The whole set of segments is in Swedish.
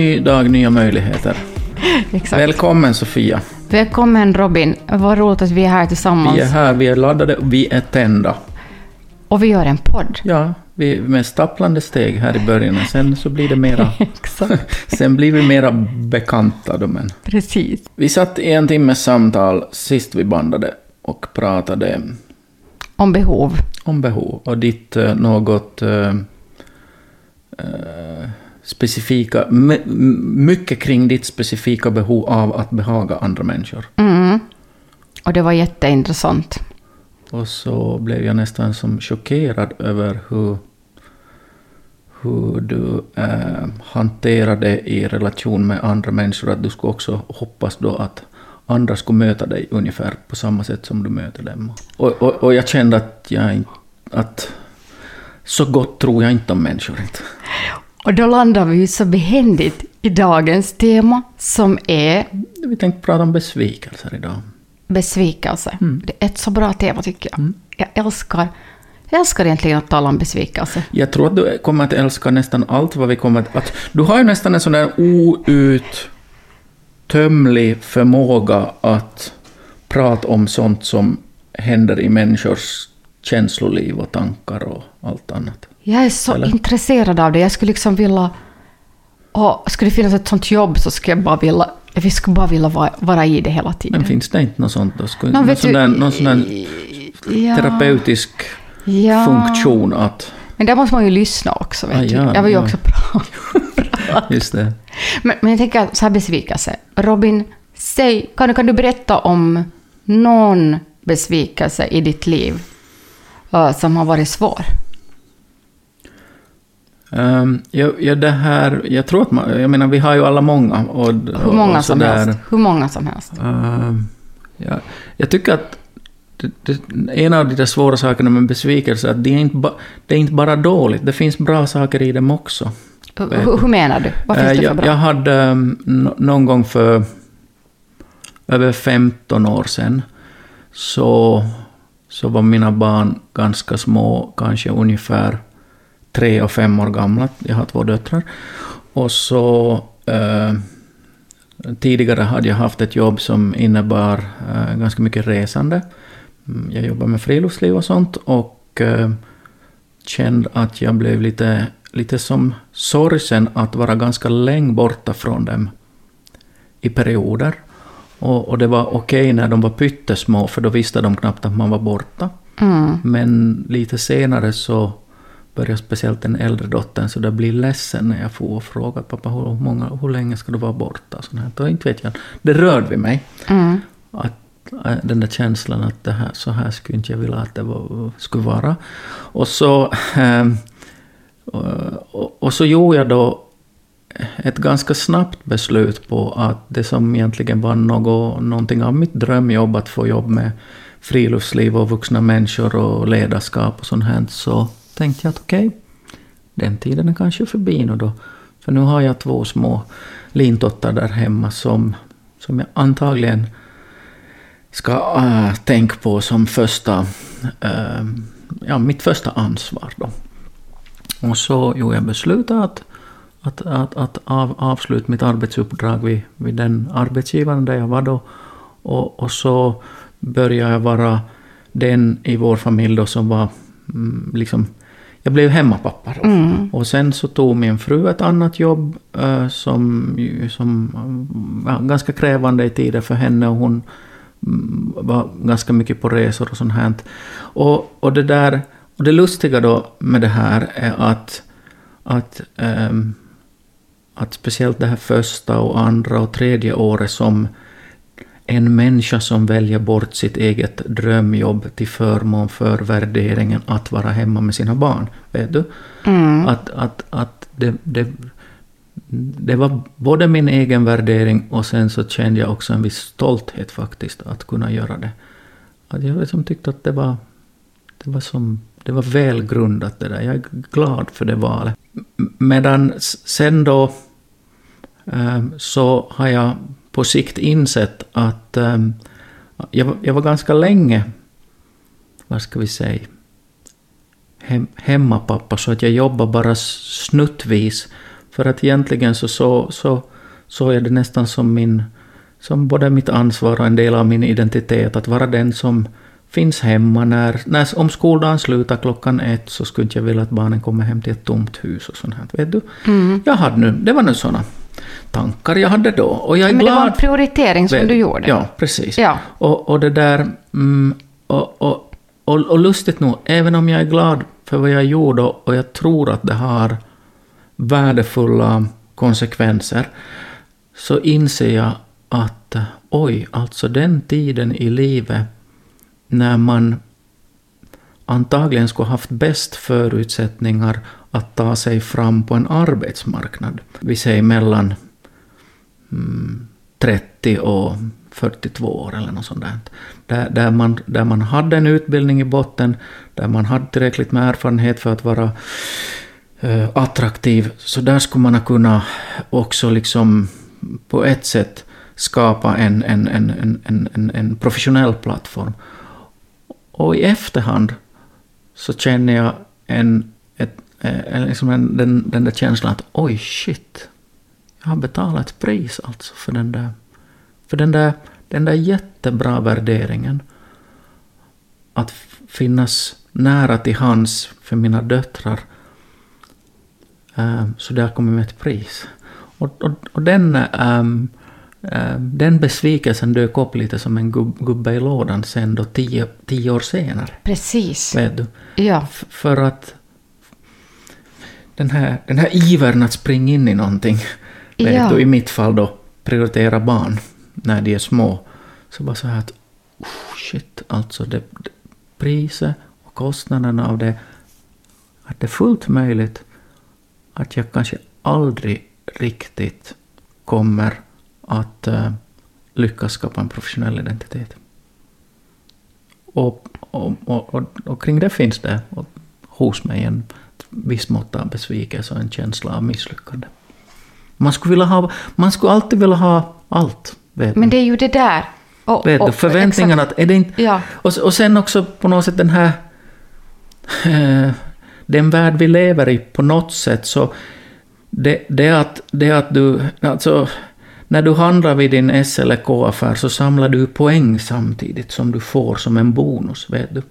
Ny dag, nya möjligheter. Exakt. Välkommen Sofia. Välkommen Robin. Vad roligt att vi är här tillsammans. Vi är här, vi är laddade, vi är tända. Och vi gör en podd. Ja, vi med stapplande steg här i början. Sen så blir det mera... Sen blir vi mera bekanta då, men... Precis. Vi satt i en timmes samtal sist vi bandade och pratade Om behov. om behov och ditt eh, något eh, eh, specifika, my- mycket kring ditt specifika behov av att behaga andra människor. Mm. Och det var jätteintressant. Och så blev jag nästan som chockerad över hur, hur du eh, hanterade i relation med andra människor, att du skulle också hoppas då att andra skulle möta dig ungefär på samma sätt som du möter dem. Och, och, och jag kände att jag inte- att så gott tror jag inte om människor inte. Och då landar vi ju så behändigt i dagens tema som är Vi tänkte prata om besvikelser idag. besvikelse. Mm. Det är ett så bra tema tycker jag. Jag älskar, jag älskar egentligen att tala om besvikelse. Jag tror att du kommer att älska nästan allt vad vi kommer att... att du har ju nästan en sån där outtömlig förmåga att prata om sånt som händer i människors känsloliv och tankar och allt annat. Jag är så Eller? intresserad av det. Jag skulle liksom vilja... Och skulle det finnas ett sånt jobb så skulle jag bara vilja... Vi skulle bara vilja vara, vara i det hela tiden. Men finns det inte något sånt då? Skulle, Nå, någon, sån där, någon sån där ja, terapeutisk ja. funktion att... Men där måste man ju lyssna också. Vet Ah, du. ja, jag vill ju ja. också prata. Just det. Men, men jag tänker så här besvikelse. Robin, säg, kan, du- kan du berätta om någon besvikelse i ditt liv eh, som har varit svår? Um, ja, ja, det här, jag tror att man, jag menar vi har ju alla många. Och, Hur många och som helst. Hur många som helst. Ehm, ja, jag tycker att det, det, en av de där svåra sakerna med besvikelse är att det är, inte ba, det är inte bara dåligt, det finns bra saker i dem också. Hur, hur menar du? Vad finns Eh, det för jag, bra? jag hade um, nå- någon gång för över 15 år sedan så, så var mina barn ganska små, kanske ungefär tre och fem år gamla. Jag har två döttrar. Och så eh, tidigare hade jag haft ett jobb som innebar eh, ganska mycket resande. Mm, Jag jobbade med friluftsliv och sånt och eh, kände att jag blev lite, lite som sorgsen att vara ganska länge borta från dem i perioder. Och, och det var okej när de var pyttesmå för då visste de knappt att man var borta. Mm. Men lite senare så började speciellt den äldre dottern så det blir ledsen när jag får och frågar pappa hur, många, hur länge ska du vara borta? Så här, då inte vet jag. Det rörde vid mig. Mm. Att, äh, den där känslan att det här, så här skulle inte jag vilja att det var, skulle vara. Och så, ehm, och, och så gjorde jag då ett ganska snabbt beslut på att det som egentligen var något, någonting av mitt drömjobb, att få jobb med friluftsliv och vuxna människor och ledarskap och sånt här, så tänkte jag att okej, den tiden är kanske förbi nu då. För nu har jag två små lintottar där hemma som, som jag antagligen ska äh, tänka på som första, äh, ja, mitt första ansvar då. Och så gjorde jag beslutet att, att, att, att av, avsluta mitt arbetsuppdrag vid, vid den arbetsgivaren där jag var då. Och, och så började jag vara den i vår familj då som var mm, liksom jag blev hemmapappa då. Mm. Och sen så tog min fru ett annat jobb eh, som, som var ganska krävande i tider för henne och hon mm, var ganska mycket på resor och sånt här. Och, och det där, och det lustiga då med det här är att, att, ehm, att speciellt det här första och andra och tredje året som en människa som väljer bort sitt eget drömjobb till förmån för värderingen att vara hemma med sina barn. Vet du? Mm. Att, att, att det, det, det var både min egen värdering och sen så kände jag också en viss stolthet faktiskt att kunna göra det. Att jag liksom tyckte att det var, det var, som, det var välgrundat det där. Jag är glad för det valet. Medan sen då eh, så har jag på sikt insett att eh, jag, var- jag var ganska länge, vad ska vi säga, hem, hemmapappa så att jag jobbade bara snuttvis För att egentligen så, så, så, så är det nästan som min som både mitt ansvar och en del av min identitet att vara den som finns hemma när, när om skoldagen slutar klockan ett så skulle jag vilja att barnen kommer hem till ett tomt hus och sånt här. Vet du? Mm. Jag hade nu, det var nu sådana tankar jag hade då. Och jag är Men glad. det var en prioritering som du gjorde. Ja, precis. Ja. Och, och det där... Mm, och, och, och, och lustigt nog, även om jag är glad för vad jag gjorde och och jag tror att det har värdefulla konsekvenser, så inser jag att eh, oj, alltså den tiden i livet när man antagligen skulle haft bäst förutsättningar att ta sig fram på en arbetsmarknad. Vi säger mellan mm, 30 och 42 år eller något sånt där. Där, där, man, där man hade en utbildning i botten, där man hade tillräckligt med erfarenhet för att vara eh, attraktiv. Så där skulle man kunna också liksom på ett sätt skapa en, en, en, en, en, en, en professionell plattform. Och i efterhand så känner jag en, ett, eh, liksom en, den, den där känslan att oj shit, jag har betalat ett pris alltså för den där, för den där, den där jättebra värderingen. Att finnas nära till hands för mina döttrar. Eh, Så har kommit med ett pris. Och, och, och den, ehm, ehm, den besvikelsen dök upp lite som en gubb, gubbe i lådan sen då tio, tio år senare. Precis. Vet du? Ja. F- för att den här, den här ivern att springa in i någonting, vet Ja. du, i mitt fall då prioritera barn när de är små, så bara så här att oh, shit, alltså det, det, priset och kostnaderna av det, att det är fullt möjligt att jag kanske aldrig riktigt kommer att eh, lyckas skapa en professionell identitet. Och, och, och, och, och kring det finns det och hos mig en viss mått av besvikelse och en känsla av misslyckande. Man skulle, vilja ha, man skulle alltid vilja ha allt. Vet Men du. det är ju det där. Och, vet du, och- förväntningarna, att är det inte... Ja. Och, och sen också på något sätt den här... Eh, den värld vi lever i på något sätt så... Det, det, att, det att du... Alltså, när du handlar vid din S eller K-affär så samlar du poäng samtidigt som du får som en bonus, vet du.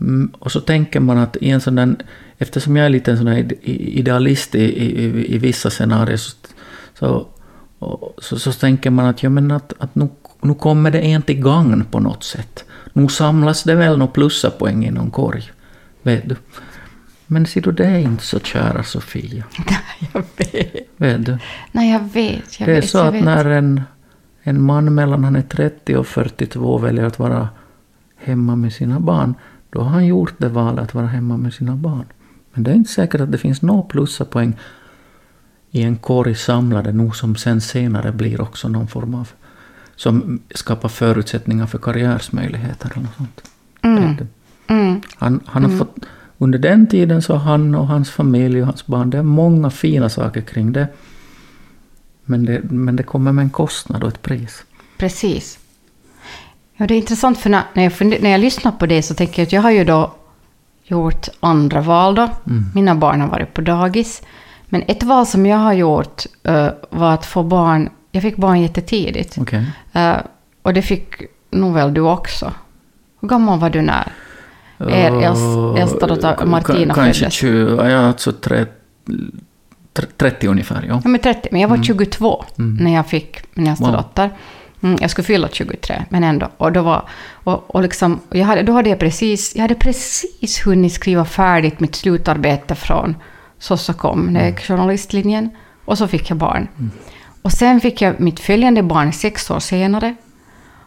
Mm, och så tänker man att i en sån där, eftersom jag är lite en sån ide- idealist i, i, i vissa scenarier så, så, så, så tänker man att, ja, men att, att nu, nu kommer det en till gagn på något sätt. Nu samlas det väl några plussapoäng i någon korg. Vet du. Men ser du, det är inte så kära Sofia. Nej, jag vet. Vet du. Nej, jag vet. Jag Det är vet, så att när en, en man mellan han är 30 och 42 väljer att vara hemma med sina barn, då har han gjort det valet att vara hemma med sina barn. Men det är inte säkert att det finns några plussapoäng i en korg samlade nog som sen senare blir också någon form av som skapar förutsättningar för karriärsmöjligheter eller något sånt. Mm. Mm. Han, han har fått, under den tiden så han och hans familj och hans barn, det är många fina saker kring det. Men det, men det kommer med en kostnad och ett pris. Precis. Ja, det är intressant för när, när, jag, funder, när jag lyssnar på det så tänker jag att jag har ju då gjort andra val då. Mina barn har varit på dagis. Men ett val som jag har gjort eh, var att få barn. Jag fick barn jättetidigt. Okej. Eh, och det fick nog väl du också. Hur gammal var du när? Er äls- äldsta dotter Martina Kanske föddes. 20, ja alltså 30, 30 ungefär, ja. Ja, men 30, men jag var 22 när jag fick min äldsta Wow. dotter. Mm, jag skulle fylla 23, men ändå. Och, då var, och, och liksom, jag hade, då hade jag precis, jag hade precis hunnit skriva färdigt mitt slutarbete från Sossacom, när jag gick journalistlinjen. Och så fick jag barn. Och sen fick jag mitt följande barn sex år senare.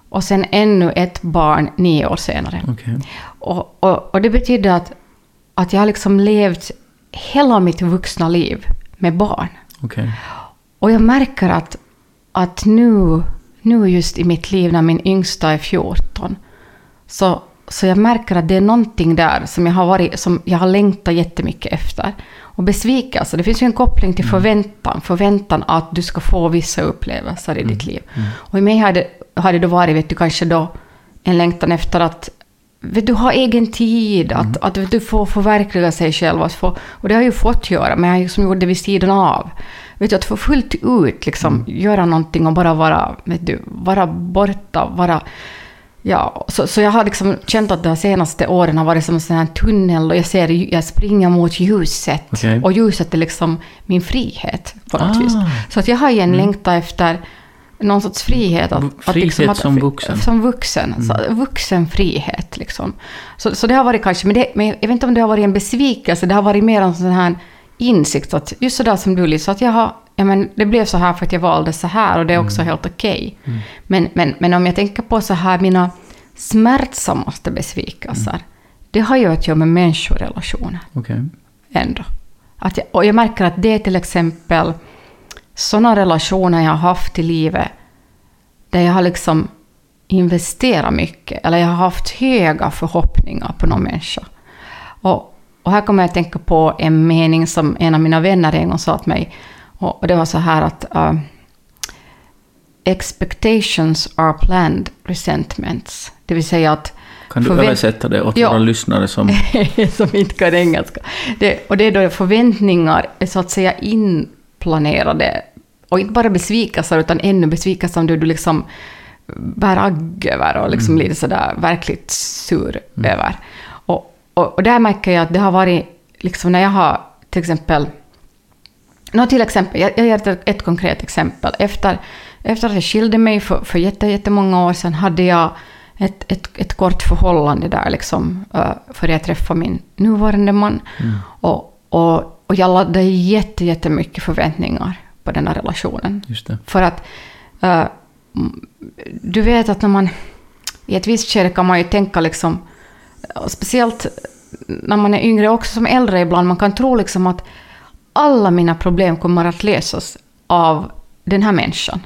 Och sen ännu ett barn nio år senare. Okej. Och, och, och det betyder att, att jag har liksom levt hela mitt vuxna liv med barn. Okej. Och jag märker att, att nu, nu just i mitt liv när min yngsta är 14, så, så jag märker att det är någonting där som jag har, varit, som jag har längtat jättemycket efter. Och besvikelse, det finns ju en koppling till förväntan, förväntan att du ska få vissa upplevelser i ditt liv. Och i mig hade, hade det varit, vet du, kanske då en längtan efter att du, ha egen tid, att, att vet du får förverkliga sig själv. Att få, och det har jag ju fått göra, men jag har liksom gjort det vid sidan av. Vet du, att få fullt ut liksom, göra någonting och bara vara, vet du, vara borta, vara... Ja, så, så jag har liksom känt att de senaste åren har varit som en sån här tunnel och jag ser, jag springer mot ljuset. Okej. Och ljuset är liksom min frihet på något Ah. vis. Så att jag har ju en längtan efter någon sorts frihet. Att, att liksom Frihet som vuxen. Som vuxen. Så, vuxen frihet liksom. Så, så det har varit kanske, men, det, men jag vet inte om det har varit en besvikelse, det har varit mer en sån här insikt att just sådär som du Lisa, att jag har, ja men det blev så här för att jag valde så här och det är också helt okej. Men, men, men om jag tänker på så här mina smärtsammaste besvikelser, det har ju att göra med människorelationer Okej. ändå. Att jag, och jag märker att det till exempel sådana relationer jag har haft i livet där jag har liksom investerat mycket, eller jag har haft höga förhoppningar på någon människa. Och, och här kommer jag att tänka på en mening som en av mina vänner en gång sa till mig. Och, och det var så här att uh, expectations are planned resentments. Det vill säga att Kan du översätta det åt Ja. våra lyssnare som... som inte kan engelska. Det, och det är då förväntningar är så att säga inplanerade. Och inte bara besvikelser, utan ännu besvikelser som du, du liksom bär agg över och liksom lite sådär verkligt sur över. Och, och, och där märker jag att det har varit, liksom när jag har till exempel Nå, till exempel, jag, jag ger ett, ett konkret exempel. Efter, efter att jag skilde mig för, för jätte, jättemånga år sedan hade jag ett, ett, ett kort förhållande där liksom, uh, för jag träffade min nuvarande man. Och, och, och jag laddade jätte, jättemycket förväntningar på den här relationen. För att mm, du vet att när man i ett visst skede kan man ju tänka liksom, speciellt när man är yngre också som äldre ibland, man kan tro liksom att alla mina problem kommer att lösas av den här människan.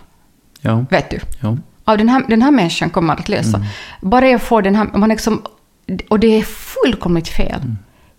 Ja. Vet du? ja. Av den här, den här människan kommer att lösa. Bara jag får den här, man liksom, och det är fullkomligt fel.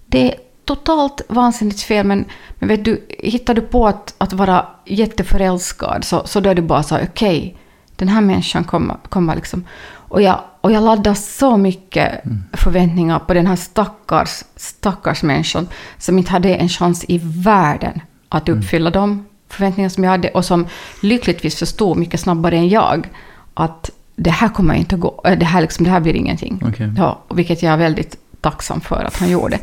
Det är totalt vansinnigt fel, men, men vet du, hittar du på att, att vara jätteförälskad, så, så då är det bara så okej, den här människan kommer, kommer liksom... Och jag, och jag laddar så mycket förväntningar på den här stackars, stackars människan som inte hade en chans i världen att uppfylla de förväntningar som jag hade och som lyckligtvis förstod mycket snabbare än jag att det här kommer inte att gå, det här, liksom, det här blir ingenting. Okej. Ja, vilket jag är väldigt tacksam för att han gjorde.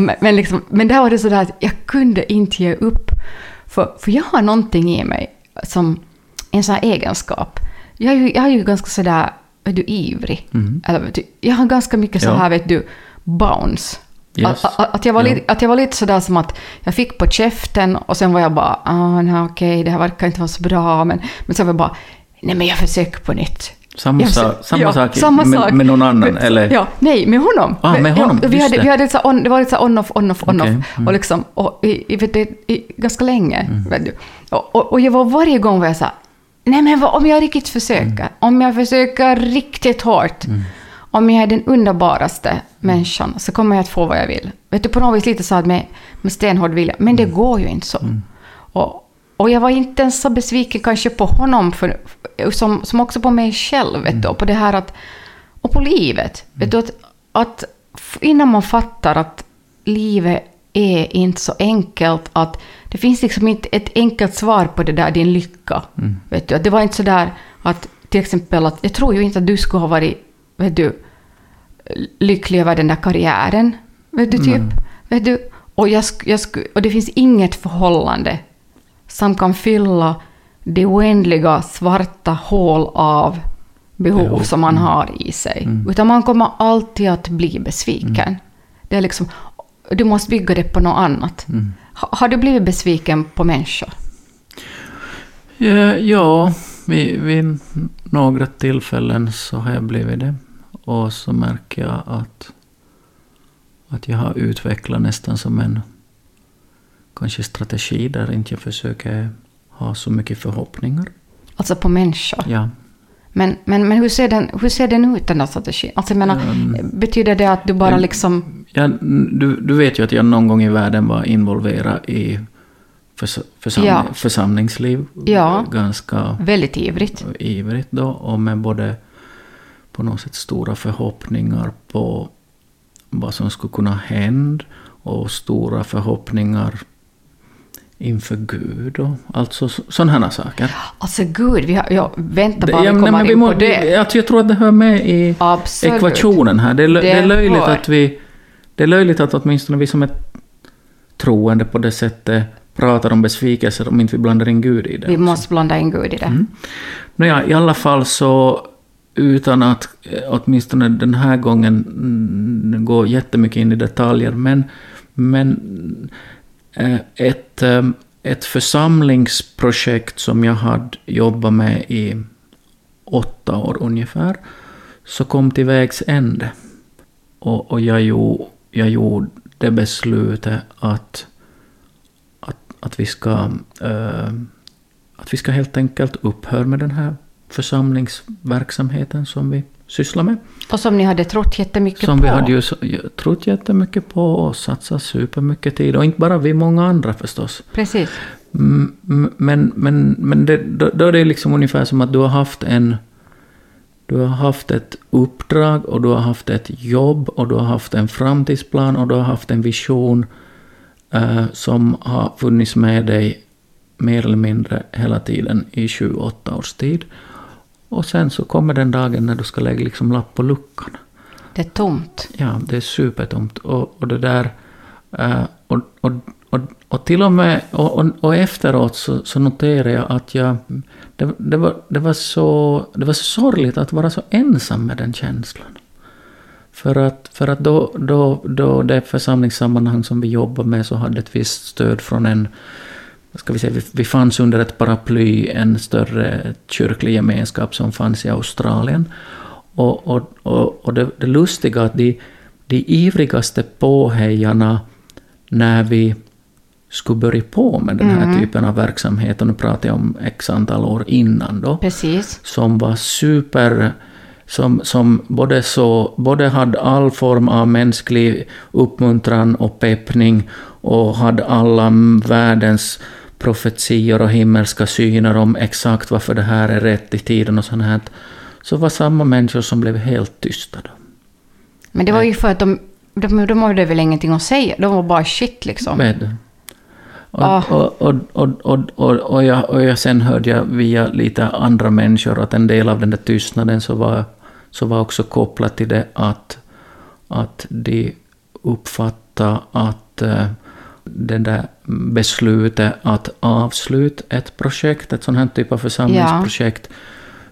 men, liksom, men där var det sådär att jag kunde inte ge upp. För, för jag har någonting i mig som en sån här egenskap. Jag är ju, jag är ju ganska sådär, vet du, ivrig. Eller, vet du, jag har ganska mycket så Ja. här, vet du, bounce. Yes. Att, att, att, jag var Ja. lite, att jag var lite sådär som att jag fick på käften och sen var jag bara, ah, nej, okej, det här verkar inte vara så bra. Men, men sen var jag bara, nej men jag försöker på nytt. Samma, sa, samma ja, sak samma med, sak. med någon annan? eller? Ja, nej, med honom. Ah, med honom, Ja, vi hade, det. vi hade så on, det var lite så on-off, on-off, on-off, mm. Och liksom, och i, vet du, i, ganska länge. Mm. Och, och, och jag var varje gång var jag så här, nej men vad, om jag riktigt försöker, Mm. om jag försöker riktigt hårt, om jag är den underbaraste människan så kommer jag att få vad jag vill. Vet du, på något vis lite så här med, med stenhård vilja, men Mm. det går ju inte så. Och, och jag var inte ens så besviken kanske på honom, för, som, som också på mig själv, vet du, och på det här att, och på livet. Vet du, att, att innan man fattar att livet är inte så enkelt, att det finns liksom inte ett enkelt svar på det där, din lycka. Vet du, att det var inte så där att, till exempel, att jag tror ju inte att du skulle ha varit, vet du, lycklig över den där karriären. Vet du, typ. Vet du? Och, jag, jag, och det finns inget förhållande som kan fylla det oändliga svarta hål av behov som man har i sig. Utan man kommer alltid att bli besviken. Det är liksom, du måste bygga det på något annat. Ha, har du blivit besviken på människor? Ja, ja vid, vid några tillfällen så har jag blivit det. Och så märker jag att, att jag har utvecklat nästan som en kanske strategi där inte jag försöker ha så mycket förhoppningar. Alltså på människor? Ja. Men, men, men hur, ser den, hur ser den ut den där strategin? Alltså jag menar, betyder det att du bara Mm. liksom... Ja, du, du vet ju att jag någon gång i världen var involverad i förs, försam, Ja. församlingsliv. Ja. Ganska Väldigt ivrigt. ivrigt då. Och med både, på något sätt stora förhoppningar på vad som skulle kunna hända och stora förhoppningar inför Gud och alltså sådana saker. Alltså Gud, vi har, ja, vänta bara, Det- ja, vi nej, kommer men vi in må, på det. alltså, jag tror att det hör med i Absolut. ekvationen här. Det är, lö- det är Det löjligt hör. att vi... Det är löjligt att åtminstone vi som är troende på det sättet pratar om besvikelser om inte vi blandar in Gud i det. Vi också. måste blanda in Gud i det. Mm. Nåja, i alla fall så utan att eh, åtminstone den här gången mm, gå jättemycket in i detaljer, men, men Eh, ett, ehm, ett församlingsprojekt som jag hade jobbat med i åtta år ungefär, så kom till vägs ände. Och, och jag, gjorde, jag gjorde det beslutet att, att, att, vi ska, äh, att vi ska helt enkelt upphöra med den här församlingsverksamheten som vi sysslar med. Och som ni hade trott jättemycket Som på. vi hade ju trott jättemycket på och satsat supermycket tid. Och inte bara vi, många andra förstås. Precis. Men, men, men det, då, då är det liksom ungefär som att du har haft en... Du har haft ett uppdrag och du har haft ett jobb och du har haft en framtidsplan och du har haft en vision eh, som har funnits med dig mer eller mindre hela tiden i 28 års tid. Och sen så kommer den dagen när du ska lägga liksom lapp på luckan. Det är tomt. Ja, det är supertomt. Och, och det där... eh, och, och, och, och till och med... Och, och, och efteråt så, så noterade jag att jag... Det, det, var, det, var så, det var så sorgligt att vara så ensam med den känslan. För att, för att då, då, då det församlingssammanhang som vi jobbar med så hade ett visst stöd från en... Ska vi, säga, vi, vi fanns under ett paraply, en större kyrklig gemenskap som fanns i Australien. Och, och, och, och det, det lustiga att de, de ivrigaste påhejarna när vi skulle börja på med den här typen av verksamhet, och nu pratar jag om x antal år innan då, Precis. som var super som, som både, så, både hade all form av mänsklig uppmuntran och peppning och hade alla världens profetior och himmelska syner om exakt varför det här är rätt i tiden och sånt här. Så var samma människor som blev helt tysta då. Men det var ju för att de, de, de hade väl ingenting att säga. De var bara shit liksom. Och, Ah. och, och, och, och, och, och, jag, och jag sen hörde jag via lite andra människor att en del av den där tystnaden så var, så var också kopplat till det att, att de uppfattade att eh, det där beslutet att avsluta ett projekt, ett sånt här typ av församlingsprojekt,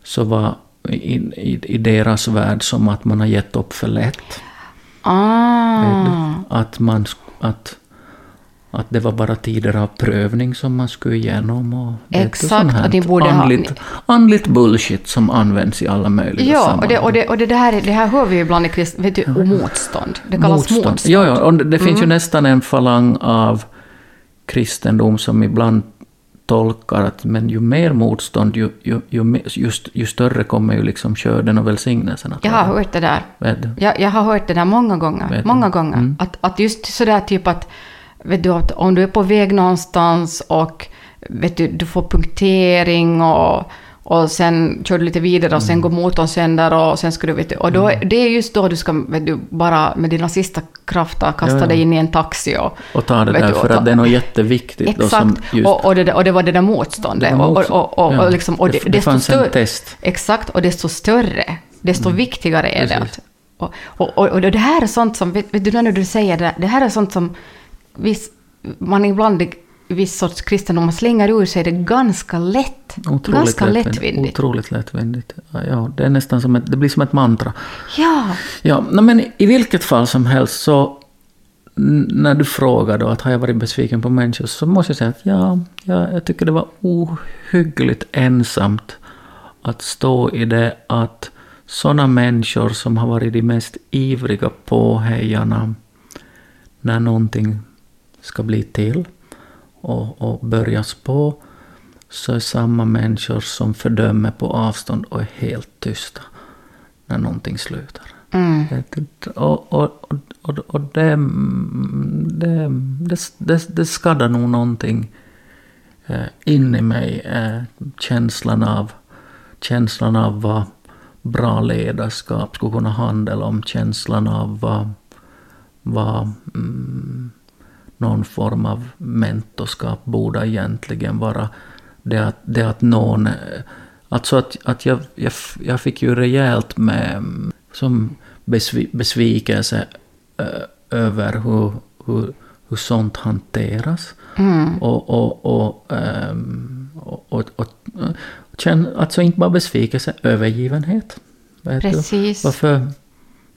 så var i, i, i deras värld som att man har gett upp för lätt. Ah. Att, man, att, att det var bara tider av prövning som man skulle igenom. Och Exakt, och ni borde ha- andligt, andligt bullshit som används i alla möjliga Ja, och, sammanhang. det, och, det, och det, här, det här hör vi ju ibland i krist, vet du, och motstånd. Det kallas motstånd. Ja, ja, och det, finns Mm. ju nästan en falang av kristendom som ibland tolkar att men ju mer motstånd, ju, ju, ju, just, ju större kommer ju liksom skörden och välsignelsen att Jag har hört det där. Jag, jag har hört det där många gånger. Många gånger. Mm. Att, att just sådär typ att, vet du, att om du är på väg någonstans och vet du, du får punktering och, och sen kör du lite vidare och sen Mm. går motorn sönder och sen ska du, vet du, och då, det är just då du ska, vet du, bara med dina sista krafter kasta Ja, ja. dig in i en taxi och... Och ta det där du, för ta- att det är något jätteviktigt. Exakt, just, och, och, det, och det var det där motståndet. Det var och, motstånd, och, och, och, ja. och, liksom, och Det- det, det desto fanns en test. Exakt, och desto större, desto viktigare är det. Mm. Precis. Att, och, och, och, och det här är sånt som, vet, vet du när du säger det, det här är sånt som viss, man ibland i viss sorts kristendom man slänger ur sig det ganska lätt. Otroligt ganska lättvindigt. lättvindigt. Otroligt lättvindigt. Ja, det är nästan som ett, det blir som ett mantra. Ja, Ja, men i vilket fall som helst så när du frågar då att har jag varit besviken på människor så måste jag säga att ja, ja jag tycker det var ohyggligt ensamt att stå i det att sådana människor som har varit de mest ivriga påhejarna när någonting ska bli till och, och börjas på så är samma människor som fördömer på avstånd och är helt tysta när någonting slutar. mm, Och, och, och, och, det, det, det, det skadar nog någonting eh, in i mig. Eh, känslan, av, känslan av vad bra ledarskap skulle kunna handla om känslan av vad, vad mm, någon form av mentorskap borde egentligen vara. Det att, det att någon... Alltså att, att jag, jag, jag fick ju rejält med som besvi, besvikelse över hur, hur, hur sånt hanteras. Mm. Och, och, och, um, och, och, och, känn, alltså inte bara besvikelse, övergivenhet. Precis. Du? Varför,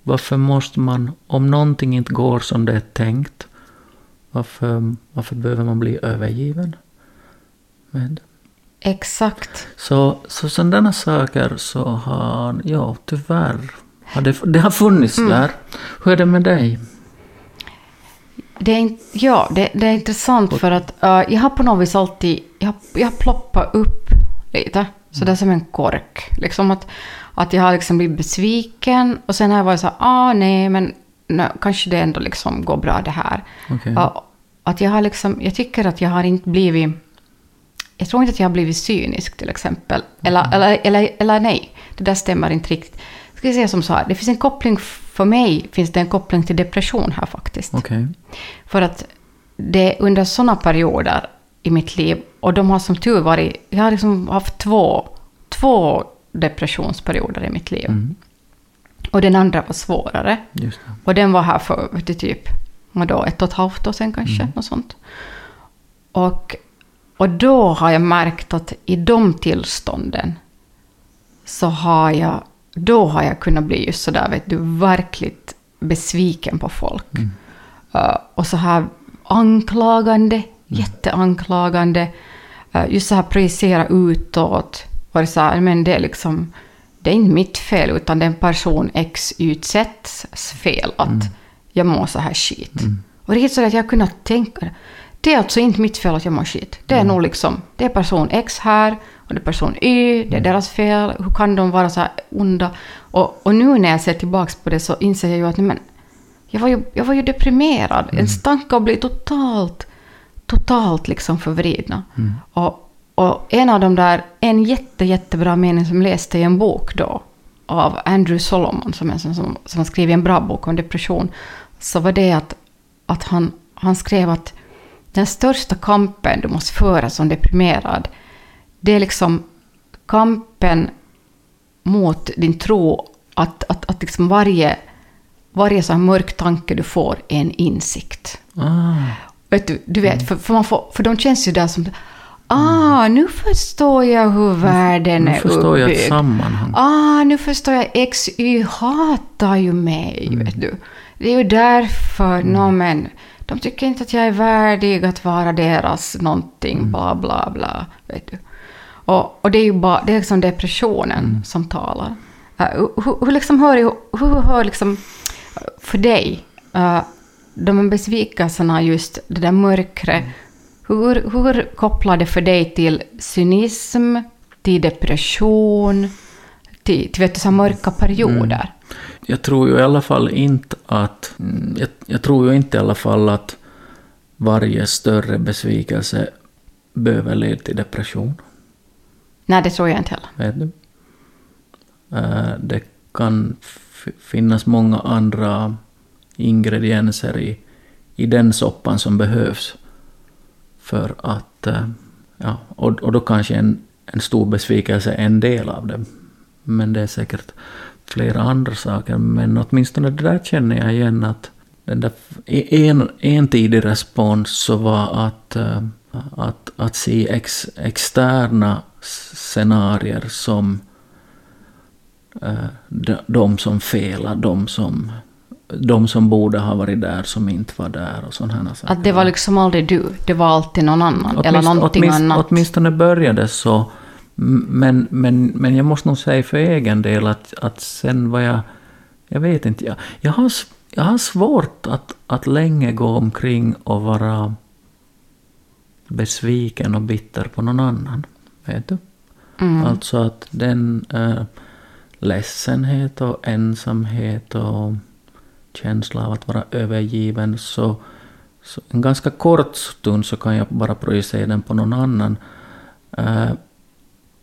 varför måste man, om någonting inte går som det är tänkt, varför, varför behöver man bli övergiven? Vet? Exakt. Så, så sådana saker så har, ja tyvärr, har det, det har funnits mm. där. Hur är det med dig? Det är, ja, det, det är intressant för att uh, jag har på något vis alltid, jag, jag ploppat upp lite. Så mm. det är som en kork. Liksom att, att jag har liksom blivit besviken och sen har jag varit så här, ah nej men nej, kanske det ändå liksom går bra det här. Okay. Att jag har liksom, jag tycker att jag har inte blivit, jag tror inte att jag har blivit cynisk till exempel. Eller, mm. eller, eller, eller nej, det där stämmer inte riktigt. Jag ska säga som så här, det finns en koppling för mig finns det en koppling till depression här faktiskt. Okay. För att det är under sådana perioder i mitt liv, och de har som tur varit, jag har liksom haft två, två depressionsperioder i mitt liv. Mm. Och den andra var svårare. Och den var här för det typ ett och ett halvt år sedan kanske, Mm. något sånt. Och, och då har jag märkt att i de tillstånden så har jag då har jag kunnat bli just sådär, vet du, verkligt besviken på folk. Mm. Uh, och så här anklagande, jätteanklagande. Uh, just så här projicera utåt. Var det så här, men det är liksom, det är inte mitt fel, utan det är en person X utsätts fel att Mm. jag mår så här skit. Mm. Och det är så att jag kunnat tänka, det är alltså inte mitt fel att jag mår skit. Det är nog liksom, det är person X här och det är person Y, det är deras fel. Hur kan de vara så här onda? Och, och nu när jag ser tillbaka på det så inser jag ju att men, jag, var ju, jag var ju deprimerad. Ens tankar blir totalt, totalt liksom förvridna. Mm. Och, och en av de där, en jätte, jättebra mening som läste i en bok då, av Andrew Solomon, som, är, som, som, som skrivit en bra bok om depression, så var det att, att han, han skrev att den största kampen du måste föra som deprimerad, det är liksom kampen mot din tro att, att, att liksom varje, varje sån här mörk tanke du får är en insikt. Ah, Vet du, du vet, för, för, man får, för de känns ju där som Ah, nu förstår jag hur världen nu är förstår jag ett uppbyggd. sammanhang. Ah, nu förstår jag. XY hatar ju mig, Mm. vet du. Det är ju därför, nå men, de tycker inte att jag är värdig att vara deras någonting, Mm. bla bla bla, vet du. Och, och det är ju bara, det är liksom depressionen Mm. som talar. Uh, hur, hur liksom hör, hur hör liksom, för dig, uh, de här besvikelserna, just det där mörkret, hur, hur kopplar det för dig till cynism, till depression, till, till vet du, så mörka perioder? Jag tror ju i alla fall inte att... mm, Jag, jag tror ju inte i alla fall att varje större besvikelse behöver leda till depression. Nej, det tror jag inte heller. Vet du? Eh, Det kan finnas många andra ingredienser i, i den soppan som behövs för att... Eh, ja, och, och då kanske en, en stor besvikelse är en del av det. Men det är säkert flera andra saker. Men åtminstone det där känner jag igen att den där e, en, en tidig respons så var att, eh, att, att se ex, externa scenarier som eh, de som felar, de som, de som borde ha varit där som inte var där och sådana saker. Att det var liksom aldrig du, det var alltid någon annan, eller Åtminst- någonting åtminst- annat. Åtminstone började så. Men, men, men jag måste nog säga för egen del att, att sen var jag... Jag vet inte. Jag, jag, har, jag har svårt att, att länge gå omkring och vara besviken och bitter på någon annan. Vet du? Mm. Alltså att den äh, ledsenhet och ensamhet och känsla av att vara övergiven så, så en ganska kort stund så kan jag bara projicera den på någon annan.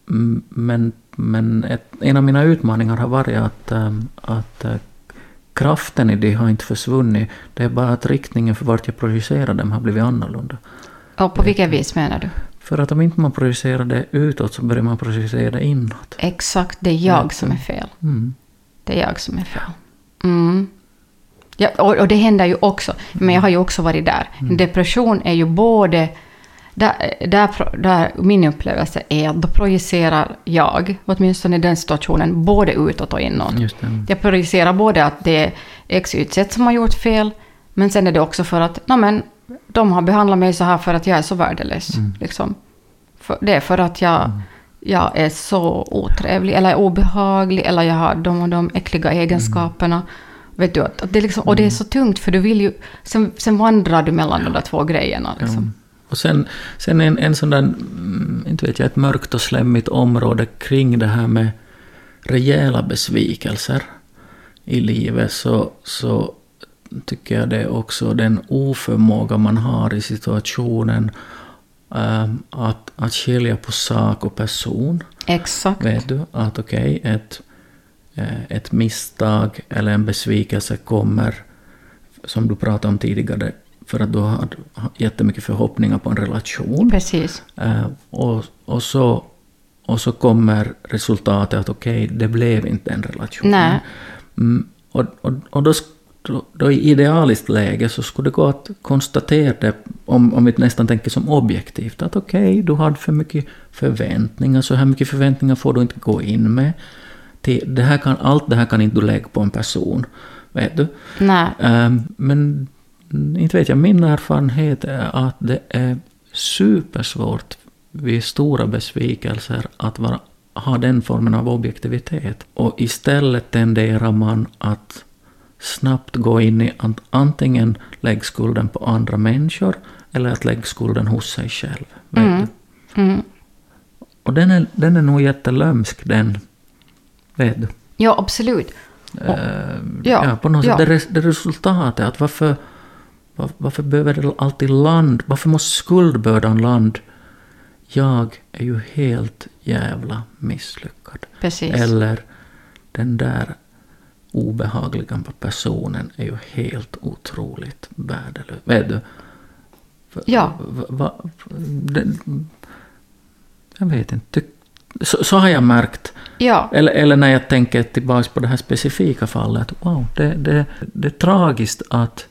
M- men men ett, en av mina utmaningar har varit att, ähm, att äh, kraften i det har inte försvunnit. Det är bara att riktningen för vart jag projicerar dem har blivit annorlunda. Och på vilket vis menar du? För att om inte man projicerar det utåt så börjar man projicera det inåt. Exakt, det är jag som är fel. Mm. Det är jag som är fel. Mm. Ja, och, och det händer ju också, men jag har ju också varit där. Mm. Depression är ju både... Där, där, där min upplevelse är att då projicerar jag, åtminstone i den situationen, både utåt och inåt. Jag projicerar både att det är X, Y, Z som har gjort fel, men sen är det också för att "Nå, men, de har behandlat mig så här för att jag är så värdelös. Mm. Liksom. För, det är för att jag, jag är så otrevlig eller obehaglig eller jag har de och de äckliga egenskaperna. Vet du, att det är liksom, och det är så tungt för du vill ju... Sen, sen vandrar du mellan de där två grejerna. Liksom. Och sen, sen en, en sån där, mm, inte vet jag, ett mörkt och slemmigt område kring det här med rejäla besvikelser i livet så, så tycker jag det är också den oförmåga man har i situationen ähm, att, att skilja på sak och person. Exakt. Vet du att okej, ett, eh, ett misstag eller en besvikelse kommer, som du pratade om tidigare, för att du har jättemycket förhoppningar på en relation. Precis. Eh, och, och, så, och så kommer resultatet att okej, det blev inte en relation. Nej. Mm, och och, och då, då, då i idealiskt läge så skulle det gå att konstatera det, om, om vi nästan tänker som objektivt, att okej, du hade för mycket förväntningar, så här mycket förväntningar får du inte gå in med. Till, det här kan, allt det här kan inte du lägga på en person, vet du. Nej. Ehm, Men inte vet jag, min erfarenhet är att det är supersvårt vid stora besvikelser att vara, ha den formen av objektivitet. Och istället tenderar man att snabbt gå in i att antingen lägga skulden på andra människor eller att lägga skulden hos sig själv. Vet Mm. du? Mm. Och den är, den är nog jättelömsk den. Vet du? Ja, absolut. Och- Eh, ja, ja, på något ja. sätt det, det resultatet. Att varför, var, varför behöver det alltid land? Varför måste skuldbördan land? Jag är ju helt jävla misslyckad. Precis. Eller den där obehagliga personen är ju helt otroligt värdelös. Vet du? Va- Ja. va- va- den, jag vet inte. Så, så har jag märkt. Ja. Eller, eller när jag tänker tillbaka på det här specifika fallet. Wow, det, det, det är tragiskt att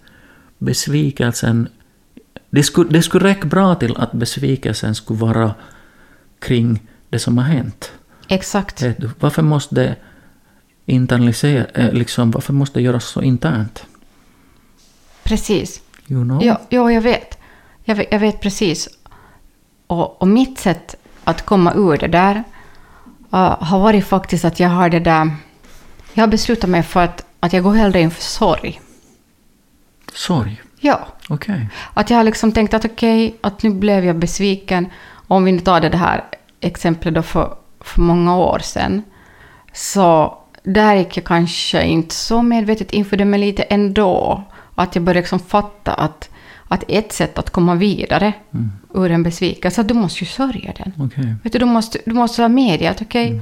besvikelsen... Det skulle, det skulle räcka bra till att besvikelsen skulle vara kring det som har hänt. Exakt. Du, Varför måste det internalisera, eh, liksom, varför måste det göras så internt? Precis. You know? Ja, ja, jag vet. Jag vet, jag vet precis. Och, och mitt sätt att komma ur det där uh, har varit faktiskt att jag har det där... Jag har beslutat mig för att, att jag går hellre in för sorg. Sorg. Ja. Okej. Att jag har liksom tänkt att okej, att nu blev jag besviken. Om vi nu tar det det här exemplet då för, för många år sedan. Så där gick jag kanske inte så medvetet inför det, men lite ändå. Att jag började liksom fatta att, att ett sätt att komma vidare Mm. ur en besvikelse, att du måste ju sörja den. Okej. Vet du, du måste, du måste vara med i att okej,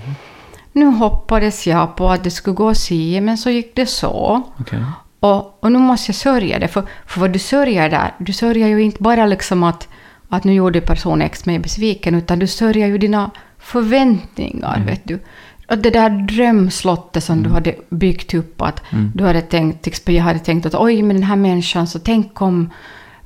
nu hoppades jag på att det skulle gå si, men så gick det så. Okej. Och, och nu måste jag sörja det, för, för vad du sörjer där, du sörjer ju inte bara liksom att, att nu gjorde person X mig besviken, utan du sörjer ju dina förväntningar, vet du. Och det där drömslottet som du hade byggt upp, att du hade tänkt, jag hade tänkt att oj, med den här människan, så tänk om,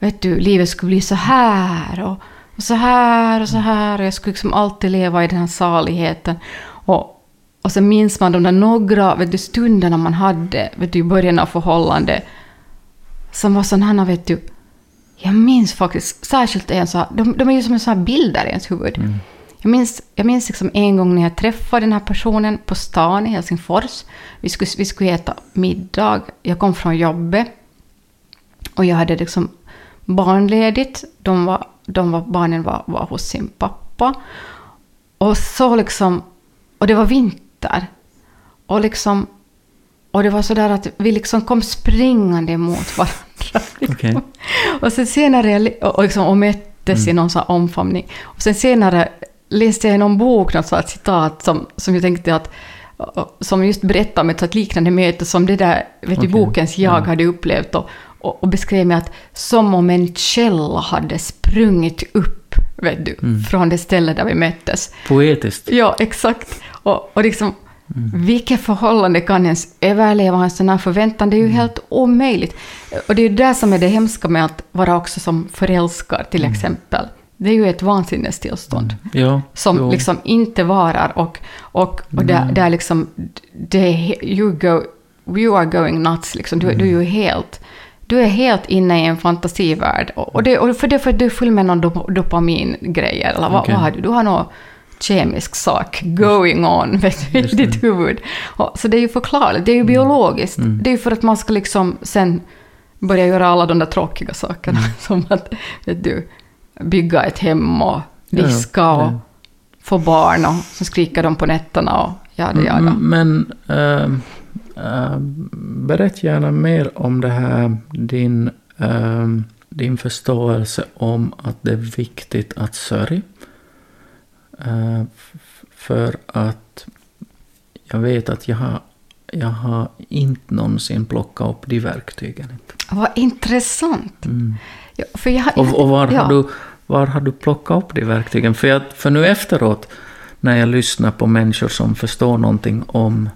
vet du, livet skulle bli så här och, och så här och så här, och jag skulle liksom alltid leva i den här saligheten. Och, och så minns man de där några vet du, stunderna man hade vet du, i början av förhållandet. Som var sådana här, vet du. Jag minns faktiskt särskilt en så här, de, de är ju som en sån här bilder i ens huvud. Jag minns, jag minns liksom en gång när jag träffade den här personen på stan i Helsingfors. Vi skulle, vi skulle äta middag. Jag kom från jobbet. Och jag hade liksom barnledigt. De var, de var, barnen var, var hos sin pappa. Och så liksom... Och det var vinter. Och liksom... Och det var så där att vi liksom kom springande mot varandra. Okej. Och sen senare, och, liksom, och möttes i någon sån omfamning. Och sen senare läste jag i någon bok något sånt citat som, som jag tänkte att som just berättade om ett liknande möte som det där vet du, Okej, bokens jag ja. hade upplevt och, och, och beskrev mig att som om en källa hade sprungit upp vet du, Mm. från det ställe där vi möttes. Poetiskt. Ja, exakt. Och, och liksom, Mm. vilket förhållande kan ens överleva en sån här förväntan? Det är ju Mm. helt omöjligt. Och det är ju det som är det hemska med att vara också som förälskad, till Mm. exempel. Det är ju ett vansinnestillstånd Ja, som jo. liksom inte varar och, och, och där, där liksom, det you, go, you are going nuts liksom. Du, du är ju helt, du är helt inne i en fantasivärld. Och, det, och för det för att du är full med någon dop, dopamingrejer, eller vad, Okej. vad har du? Du har någon kemisk sak going on vet du, i ditt huvud. Och, så det är ju förklarligt, det är ju biologiskt. Mm. Det är ju för att man ska liksom sen börja göra alla de där tråkiga sakerna. Mm. Som att, vet du, bygga ett hem och Ja, diska och det- få barn och så skriker de på nätterna och jada jada. Mm, Men äh, äh, berätta gärna mer om det här, din, äh, din förståelse om att det är viktigt att sörja. F- för att jag vet att jag har, jag har inte någonsin plockat upp de verktygen. Vad intressant. Mm. Ja, för jag, Och, och var, ja. har du, var har du plockat upp de verktygen? För, jag, för nu efteråt, när jag lyssnar på människor som förstår någonting om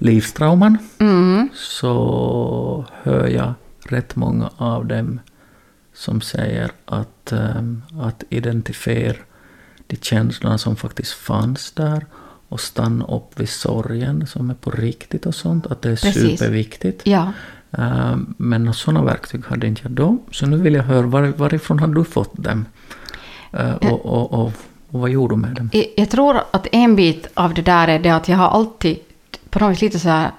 livstrauman, Mm, så hör jag rätt många av dem som säger att, ehm, att identifiera de känslorna som faktiskt fanns där och stanna upp vid sorgen som är på riktigt och sånt, att det är Precis. superviktigt. ja. Ehm, Men sådana verktyg hade inte jag då. Så nu vill jag höra var, varifrån har du fått dem? Eh, och, och, och, och vad gjorde du med dem? Jag, jag tror att en bit av det där är det att jag har alltid på något vis lite så här...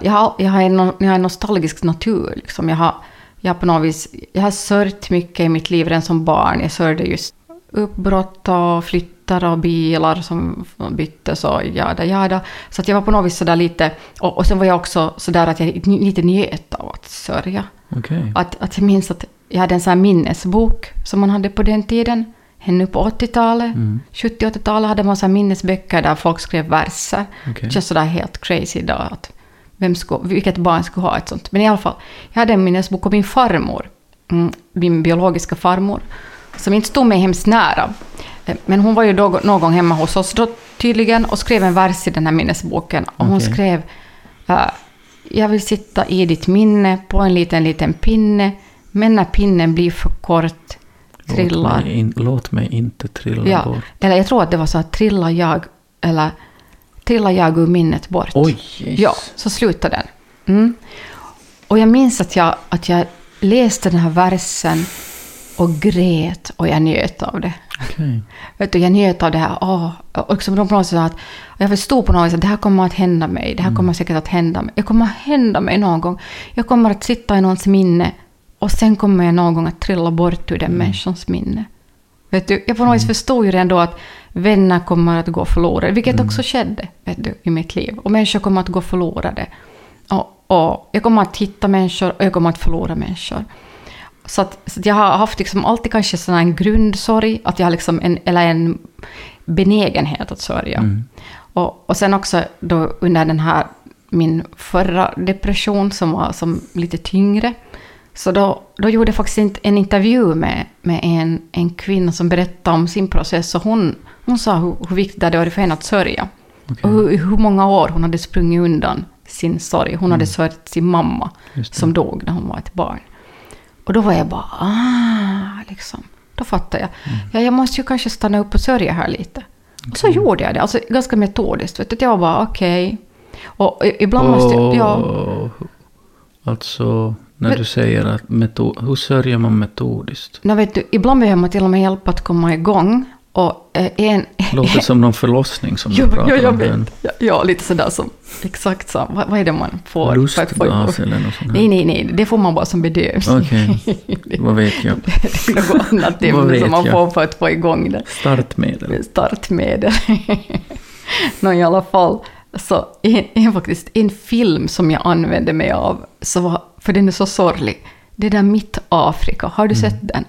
Jag har, jag har, en, jag har en nostalgisk natur. Liksom. Jag, har, jag, har på något vis, jag har sörjt mycket i mitt liv redan som barn. Jag sörjde just uppbrott och flyttar och bilar som byttes och jada jada. Så att jag var på något vis sådär lite... Och, och sen var jag också sådär att jag lite njöt av att sörja. Okej. Att, att jag minns att jag hade en sån här minnesbok som man hade på den tiden. Ännu på 80-talet. Mm. 70-80-talet hade man så minnesböcker där folk skrev verser. Okej. Det känns sådär helt crazy idag. Att vem skulle, vilket barn skulle ha ett sånt? Men i alla fall, jag hade en minnesbok om min farmor. Mm, min biologiska farmor. Som inte stod mig hemskt nära. Eh, Men hon var ju då, någon gång hemma hos oss då tydligen och skrev en vers i den här minnesboken. Och hon Okej. skrev Jag vill sitta i ditt minne på en liten, liten pinne. Men när pinnen blir för kort trillar Låt mig, in, låt mig inte trilla Ja, bort. eller jag tror att det var så att trillar jag, eller trillar jag ur minnet bort. Oj! yes. Ja, så slutade den. Mm. Och jag minns att jag, att jag läste den här versen och grät och jag njöt av det. Okej. Vet du, jag njöt av det här. Åh, och liksom på något sätt att, jag förstod på något vis att det här kommer att hända mig. Det här kommer säkert att hända mig. Jag kommer att hända mig någon gång. Jag kommer att sitta i någons minne och sen kommer jag någon gång att trilla bort ur den människans minne. Vet du, jag på något vis förstod ju redan då att vänner kommer att gå förlorade, vilket också skedde vet du, i mitt liv. Och människor kommer att gå förlorade. Och, och jag kommer att hitta människor och jag kommer att förlora människor. Så att, så att jag har haft liksom alltid kanske sån en grundsorg, att jag har liksom en, eller en benägenhet att sörja. Mm. Och, och sen också då under den här, min förra depression som var som lite tyngre, så då, då gjorde jag faktiskt en intervju med, med en, en kvinna som berättade om sin process och hon, hon sa hur, hur viktigt det varit för henne att sörja. Okej. Och hur, hur många år hon hade sprungit undan sin sorg. Hon hade sörjt sin mamma som dog när hon var ett barn. Och då var jag bara, ah, liksom. Då fattade jag. Ja, jag måste ju kanske stanna upp och sörja här lite. Och så gjorde jag det, alltså ganska metodiskt. Vet du. Jag var bara, okej. Och i- ibland måste jag, ja, Och, Alltså, när Men- du säger att metod, hur sörjer man metodiskt? no, vet du, ibland behöver man till och med hjälp att komma igång. Och eh, en... Låter som någon förlossning som Jo, du pratar jo, om. vet. Ja, ja, lite sådär som, exakt så. Vad, vad är det man får? Lustgas eller något sånt Nej, här. nej, nej, det får man bara som bedövning. Okej, vad vet jag? det är något annat ämne som man jag? får för att få igång det. Startmedel. startmedel. Nå, i alla fall, så en, en, faktiskt, en film som jag använde mig av, så var, för den är så sorglig, det där Mitt Afrika, har du sett den?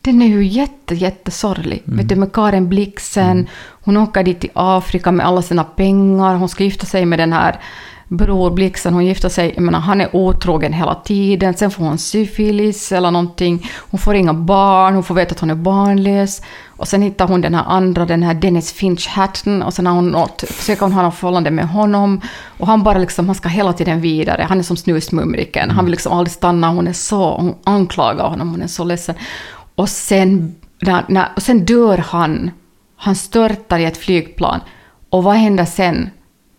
Den är ju jätte, jättesorglig. Mm. Vet du, med Karen Blixen, hon åker dit till Afrika med alla sina pengar, hon ska gifta sig med den här Bror Blixen, hon gifter sig, jag menar, han är otrogen hela tiden, sen får hon syfilis eller någonting, hon får inga barn, hon får veta att hon är barnlös, och sen hittar hon den här andra, den här Dennis Finch Hatton, och sen har hon något, försöker hon ha något förhållande med honom, och han bara liksom, han ska hela tiden vidare, han är som snusmumriken, han vill liksom aldrig stanna, hon är så, hon anklagar honom, hon är så ledsen. Och sen, när, när, och sen dör han, han störtar i ett flygplan, och vad händer sen?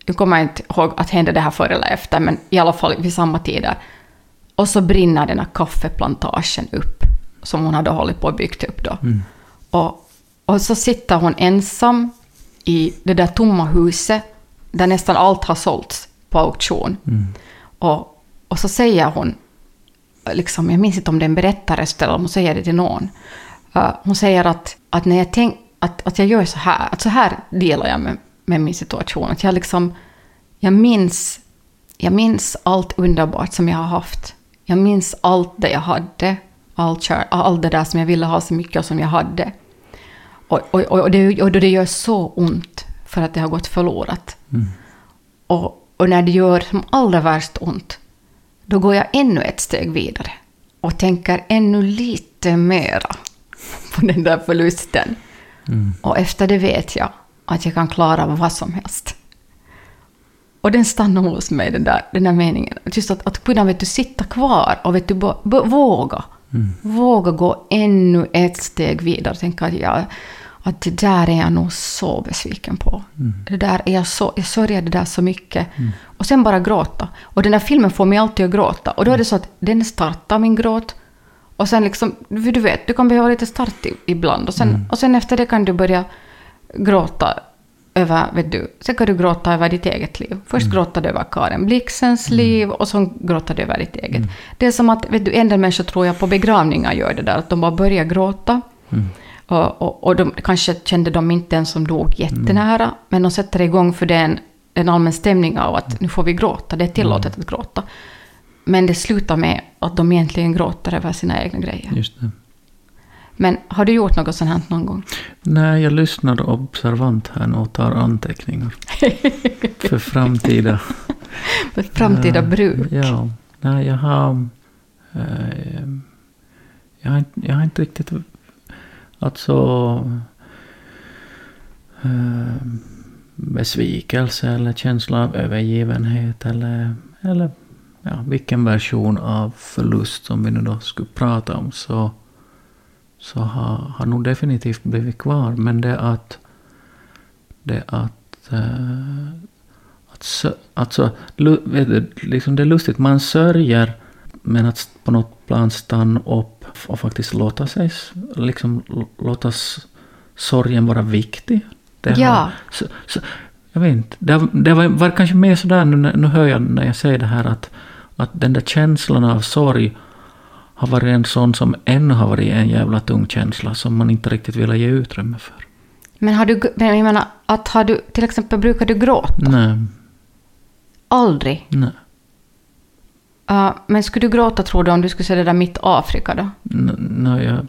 Nu kommer jag inte ihåg att hände det här före eller efter, men i alla fall vid samma tider. Och så brinner den här kaffeplantagen upp, som hon hade hållit på och byggt upp då. Och, och så sitter hon ensam i det där tomma huset, där nästan allt har sålts på auktion. Och, och så säger hon, liksom, jag minns inte om det är en berättarröst eller om hon säger det till någon. Uh, hon säger att, att när jag tänk, att, att jag gör så här, att så här delar jag med, med min situation. Att jag liksom, jag minns, jag minns allt underbart som jag har haft. Jag minns allt det jag hade, allt, kär, allt det där som jag ville ha så mycket och som jag hade. Och, och, och, det, och det gör så ont för att det har gått förlorat. Och, och när det gör som allra värst ont, då går jag ännu ett steg vidare och tänker ännu lite mera på den där förlusten. Och efter det vet jag att jag kan klara vad som helst. Och den stannar hos mig, den där, den där meningen. Just att, att kunna vet du, sitta kvar och vet du, bo, bo, våga. Våga gå ännu ett steg vidare tänka att, jag, att det där är jag nog så besviken på. Det där är jag så, jag sörjer det där så mycket. Och sen bara gråta. Och den där filmen får mig alltid att gråta. Och då är det så att den startar min gråt. Och sen liksom, du vet, du kan behöva lite start ibland. Och sen, och sen efter det kan du börja gråta över, vet du, sen kan du gråta över ditt eget liv. Först gråter du över Karen Blixens liv och så gråter du över ditt eget. Det är som att, vet du, en del människor tror jag på begravningar gör det där, att de bara börjar gråta. Och, och, och de, kanske kände de inte en som dog jättenära, men de sätter igång för den en allmän stämning av att nu får vi gråta, det är tillåtet att gråta. Men det slutar med att de egentligen gråter över sina egna grejer. Just det. Men har du gjort något sånt här någon gång? Nej, jag lyssnar observant här och tar anteckningar. för framtida... För framtida bruk? Ja. Nej, jag har... eh, jag, har inte, jag har inte riktigt... Alltså... besvikelse eller känsla av övergivenhet eller, eller ja, vilken version av förlust som vi nu då skulle prata om så, så har, har nog definitivt blivit kvar. Men det att, det att, eh, att sö- alltså, du, liksom det är lustigt, man sörjer men att på något plan stanna upp och faktiskt låta sig, liksom låta sorgen vara viktig. Det har- Ja. så, så, jag vet inte, det, det var, var kanske mer sådär, nu, nu hör jag när jag säger det här att, att den där känslan av sorg har varit en sån som ännu har varit en jävla tung känsla som man inte riktigt vill ge utrymme för. Men har du, men jag menar, att har du, till exempel brukar du gråta? Nej, Aldrig. nej. Uh, men skulle du gråta tror du om du skulle se det där mitt Afrika då? Nej, jag...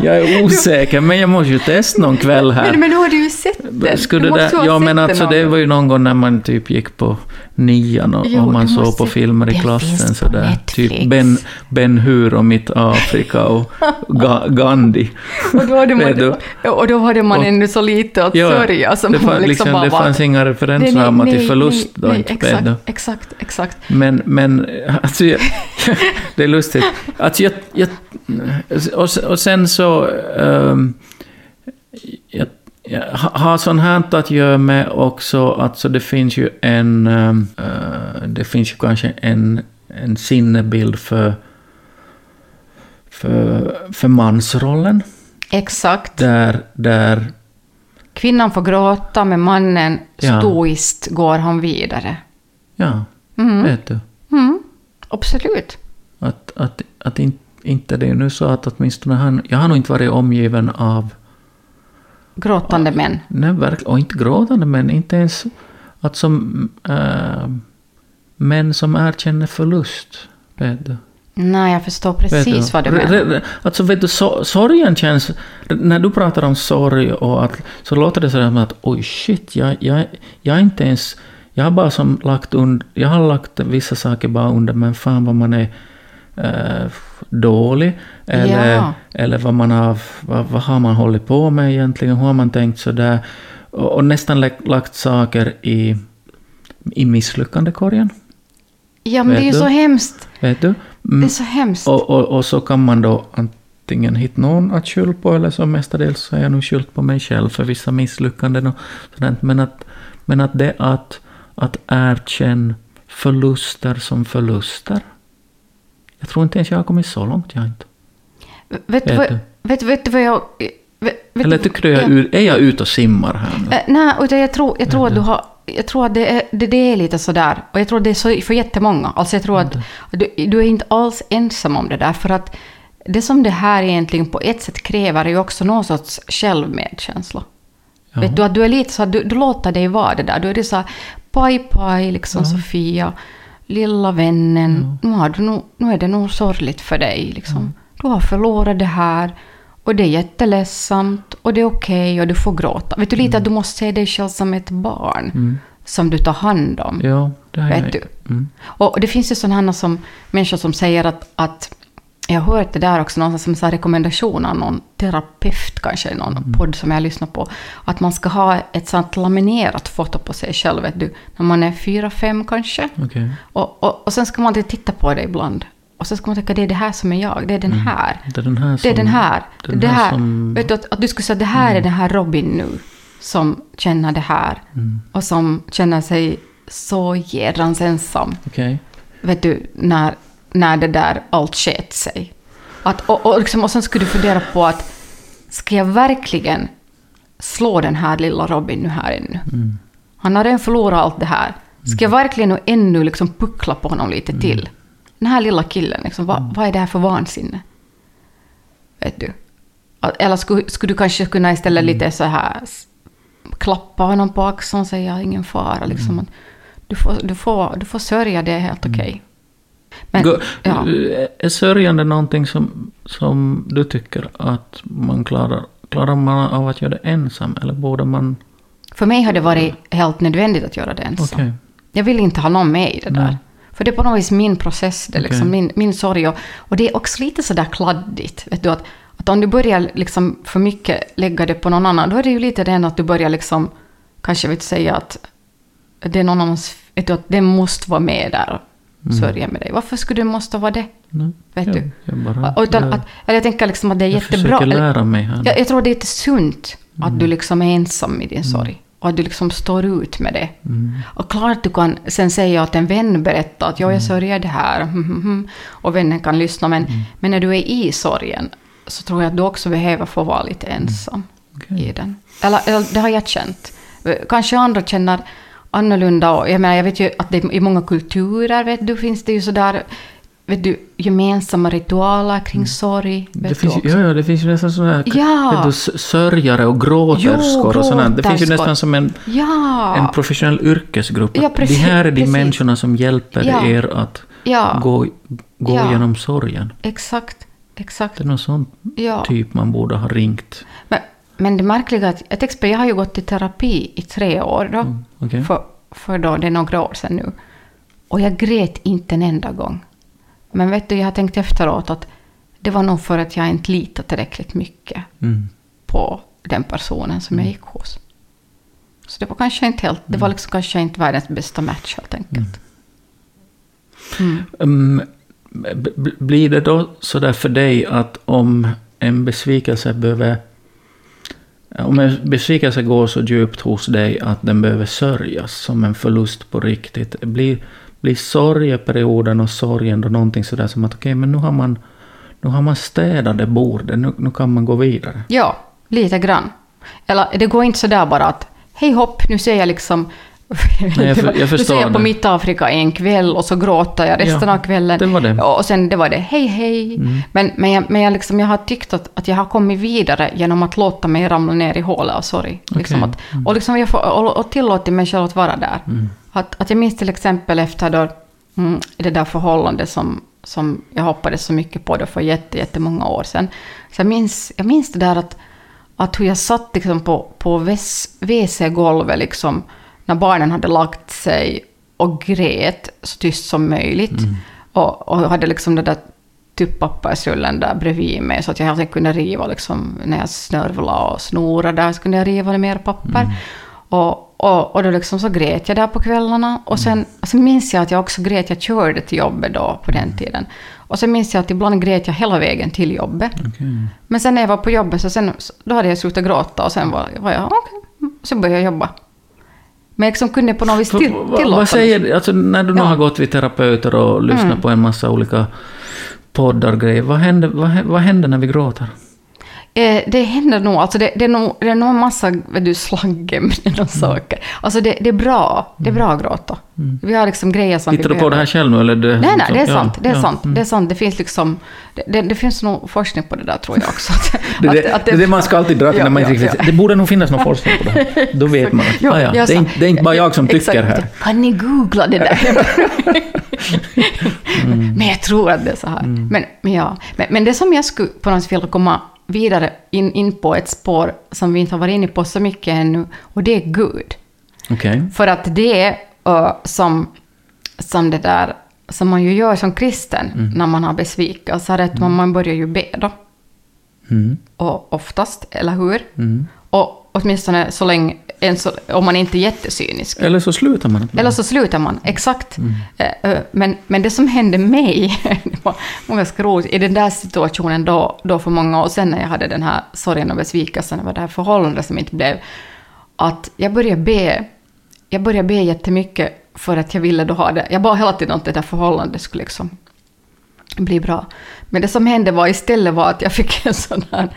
jag är osäker, men jag måste ju testa någon kväll här. Men, men nu har du ju sett den. Skulle du det måste ju ha ja sett men alltså det var ju någon gång när man typ gick på nian och, Jo, och man såg på filmer i klassen sådär. Netflix. Typ Ben, ben Hur och Mitt Afrika och Ga, Gandhi. Och då hade man, och då hade man Och- ännu så lite att Ja, sörja. Som det, man fann, liksom, bara det fanns inga referensramar till förlust då nej, inte. vet exakt, du. exakt, exakt. Men, men alltså, jag, det är lustigt. Alltså, jag, jag, och, och sen så... Um, jag har sånt här att göra med också, alltså det finns ju en... eh, det finns ju kanske en, en sinnebild för, för, för mansrollen. Exakt. Där, där Kvinnan får gråta, men mannen Ja. stoiskt går han vidare. ja, Mm. vet du. Mm. Absolut. Att, att, att in, inte det är nu så att åtminstone han... Jag har nog inte varit omgiven av... Gråtande män. Nej, verkligen. Och inte gråtande men inte ens... Att som... Äh, män som erkänner förlust. Vet du. Nej, jag förstår precis du? vad du menar. Alltså vet du, so- sorgen känns... När du pratar om sorg och att, så låter det som att oj shit, jag, jag, jag är inte ens... Jag har bara som lagt und, Jag har lagt vissa saker bara under, men fan vad man är eh, dålig. Eller, Ja. eller vad man har... Vad, vad har man hållit på med egentligen? Hur har man tänkt sådär? Och, och nästan lagt, lagt saker i, i misslyckandekorgen. Ja, men det är ju Vet så hemskt. Vet du? Det Mm. är så hemskt. Och, och, och så kan man då antingen hitta någon att skylla på eller så mestadels så är jag nog skyllt på mig själv för vissa misslyckanden och sådant. Men att, men att det att, att erkänna förluster som förluster. Jag tror inte ens jag har kommit så långt, jag inte. vet, du vad, vet, vet du vad jag... Vet, Eller tycker du jag ja. är, jag ute och simmar här nu? Eh, nej, utan jag tror, jag tror att du har... Jag tror att det är, det, det är lite sådär. Och jag tror att det är så för jättemånga. Alltså jag tror att du, du är inte alls ensam om det där. För att det som det här egentligen på ett sätt kräver är ju också någon sorts självmedkänsla. Ja. Vet du, att du är lite så att du, du låter dig vara det där. Du är det så här, paj paj, liksom Sofia, lilla vännen. Nu, har du nog, nu är det nog sorgligt för dig. Liksom. Du har förlorat det här. Och det är jätteledsamt och det är okej och du får gråta. Vet du lite att du måste se dig själv som ett barn som du tar hand om. Ja, det har Vet jag. du? Mm. Och det finns ju sådana som, människor som säger att, att jag har hört det där också, någon som sa rekommendation av någon terapeut kanske, någon Mm. podd som jag lyssnar på, att man ska ha ett sånt laminerat foto på sig själv, vet du, när man är fyra, fem kanske. Okej. Och, och, och sen ska man titta på det ibland. Och sen ska man tänka, det är det här som är jag, det är den här. Det är den här som... Det är den här. den det här som- vet du, att, att du skulle säga det här är den här Robin nu. Som känner det här. Och som känner sig så jädrans ensam. Okej. Vet du, när, när det där allt sket sig. Att, och, och, liksom, och sen skulle du fundera på att ska jag verkligen slå den här lilla Robin nu här ännu? Han har redan förlorat allt det här. Ska jag verkligen nu ännu liksom puckla på honom lite till? Den här lilla killen, liksom, vad, vad är det här för vansinne? Vet du? Eller skulle, skulle du kanske kunna istället lite så här klappa honom på axeln och säga ingen fara. Liksom. att Du, får, du, får, du får sörja, det är helt okej. Men, ja. Är sörjande någonting som, som du tycker att man klarar? Klarar man av att göra det ensam eller borde man... För mig har det varit helt nödvändigt att göra det ensam. Okej. Jag vill inte ha någon med i det där. Nej. För det är på något vis min process, det är liksom Okej. min, min sorg. Och, och det är också lite sådär kladdigt. Vet du, att, att om du börjar liksom för mycket lägga det på någon annan, då är det ju lite det att du börjar liksom, kanske vill säga att det är någon annans, vet du, att den måste vara med där sörja med dig. Varför skulle du måste vara det? Nej, Vet jag, du? Jag, bara, Utan jag, att, eller jag tänker liksom att det är jag jättebra. försöker eller- lära mig här. jag, jag tror det är jättesunt att Mm. du liksom är ensam i din sorg. Och att du liksom står ut med det. Mm. Och klart du kan sen säga att en vän berättar att Mm. ja, jag sörjer det här. Och vännen kan lyssna. Men, Mm. men när du är i sorgen så tror jag att du också behöver få vara lite ensam Okej. i den. Eller, eller det har jag känt. Kanske andra känner annorlunda. Och jag menar, jag vet ju att det i många kulturer vet du, finns det ju sådär vet du, gemensamma ritualer kring sorg. Mm. Det Vet finns, du ju, ja, ja, det finns ju nästan sådana här Ja. du, sörjare och gråterskor Jo, och. Det finns ju nästan som en, Ja. en professionell yrkesgrupp. Ja, precis, de här är de precis. människorna som hjälper Ja. er att gå, gå Ja. igenom sorgen. Exakt. Exakt. Det är någon sån typ man borde ha ringt. Men, men det märkliga är att jag, jag har ju gått i terapi i tre år då. Mm, okej. För, för då, det är några år sedan nu. Och jag grät inte en enda gång. Men vet du, jag har tänkt efteråt att det var nog för att jag inte litade tillräckligt mycket Mm. på den personen som jag gick hos. Så det var kanske inte helt, det var Mm. liksom kanske inte världens bästa match helt enkelt. Mm. Mm, b- blir det då sådär för dig att om en besvikelse behöver... Eh, om en besvikelse går så djupt hos dig att den behöver sörjas som en förlust på riktigt. Blir, blir sorgeperioden och sorgen då någonting sådär som att okej, men nu har man, nu har man städat det bordet, nu, nu kan man gå vidare. Ja, lite grann. Eller det går inte sådär bara att hej hopp, nu ser jag liksom... Nej, jag för- jag förstår ser jag på det. mitt Afrika en kväll och så gråter jag resten Ja, av kvällen. det var det. Mm. Och sen det var det hej hej. Men, men, jag, men jag, liksom, jag har tyckt att, att jag har kommit vidare genom att låta mig ramla ner i hålet av sorg. Liksom Okej. att, och, liksom jag får, och, och tillåtit mig själv att vara där. Mm. Att, att jag minns till exempel efter då, mm, det där förhållandet som, som jag hoppades så mycket på då för jätte, jättemånga år sedan. Så jag minns, jag minns det där att, att hur jag satt liksom på, på WC-golvet liksom, när barnen hade lagt sig och grät så tyst som möjligt. Mm. Och, och hade liksom den där tuppappersrullen där bredvid mig så att jag hela tiden kunde riva liksom, när jag snörvlade och snorade där så kunde jag riva det mer papper. Mm. Och, och, och då liksom så grät jag där på kvällarna. Och sen, sen minns jag att jag också grät, jag körde till jobbet då på den tiden. Och sen minns jag att ibland grät jag hela vägen till jobbet. Okej. Men sen när jag var på jobbet så sen, då hade jag slutat gråta och sen var, var jag okej, så började jag jobba. Men liksom kunde på något vis till, tillåta Vad säger alltså när du nu Ja. har gått vid terapeuter och lyssnat Mm. på en massa olika poddar grejer, vad händer, vad, vad händer när vi gråter? Eh, det händer nog, alltså det, det, är nog, det är nog en massa du, slagämnen och saker. Alltså det, det är bra, det är bra att gråta. Vi har liksom grejer som Hittar vi du på det här själv nu eller? Det, Nej, nej, det är sant. Det är ja, sant. mm. Det är sant. Det finns liksom... Det, det, finns nog forskning på det där tror jag också. Att, Det, att- det, att det är det man ska alltid dra till Ja, när man inte ja, riktigt... ja. Det borde nog finnas någon forskning på det här. Då vet man. att, Ja, ah, ja, det, är inte, det är inte bara jag som tycker Exakt. här. Kan ni googla det där? Men jag tror att det är så här. Men, men, ja. men, men det som jag skulle på något sätt vilja komma vidare in, in på ett spår som vi inte har varit inne på så mycket ännu, och det är Gud. Okej. För att det är uh, som, som det där som man ju gör som kristen när man har besvikelse, att man, man börjar ju be då. Mm. Och oftast, eller hur? Mm. Och åtminstone så länge, så, om man inte är jättecynisk. Eller så slutar man. Eller så slutar man, exakt. Eh, eh, Men, men det som hände mig, det var var ganska roligt, i den där situationen då, då för många år sedan när jag hade den här sorgen och besvikelsen över det här förhållandet som inte blev, att jag började be, jag började be jättemycket för att jag ville då ha det. Jag bad hela tiden att det där förhållandet skulle liksom bli bra. Men det som hände var istället var att jag fick en sån här,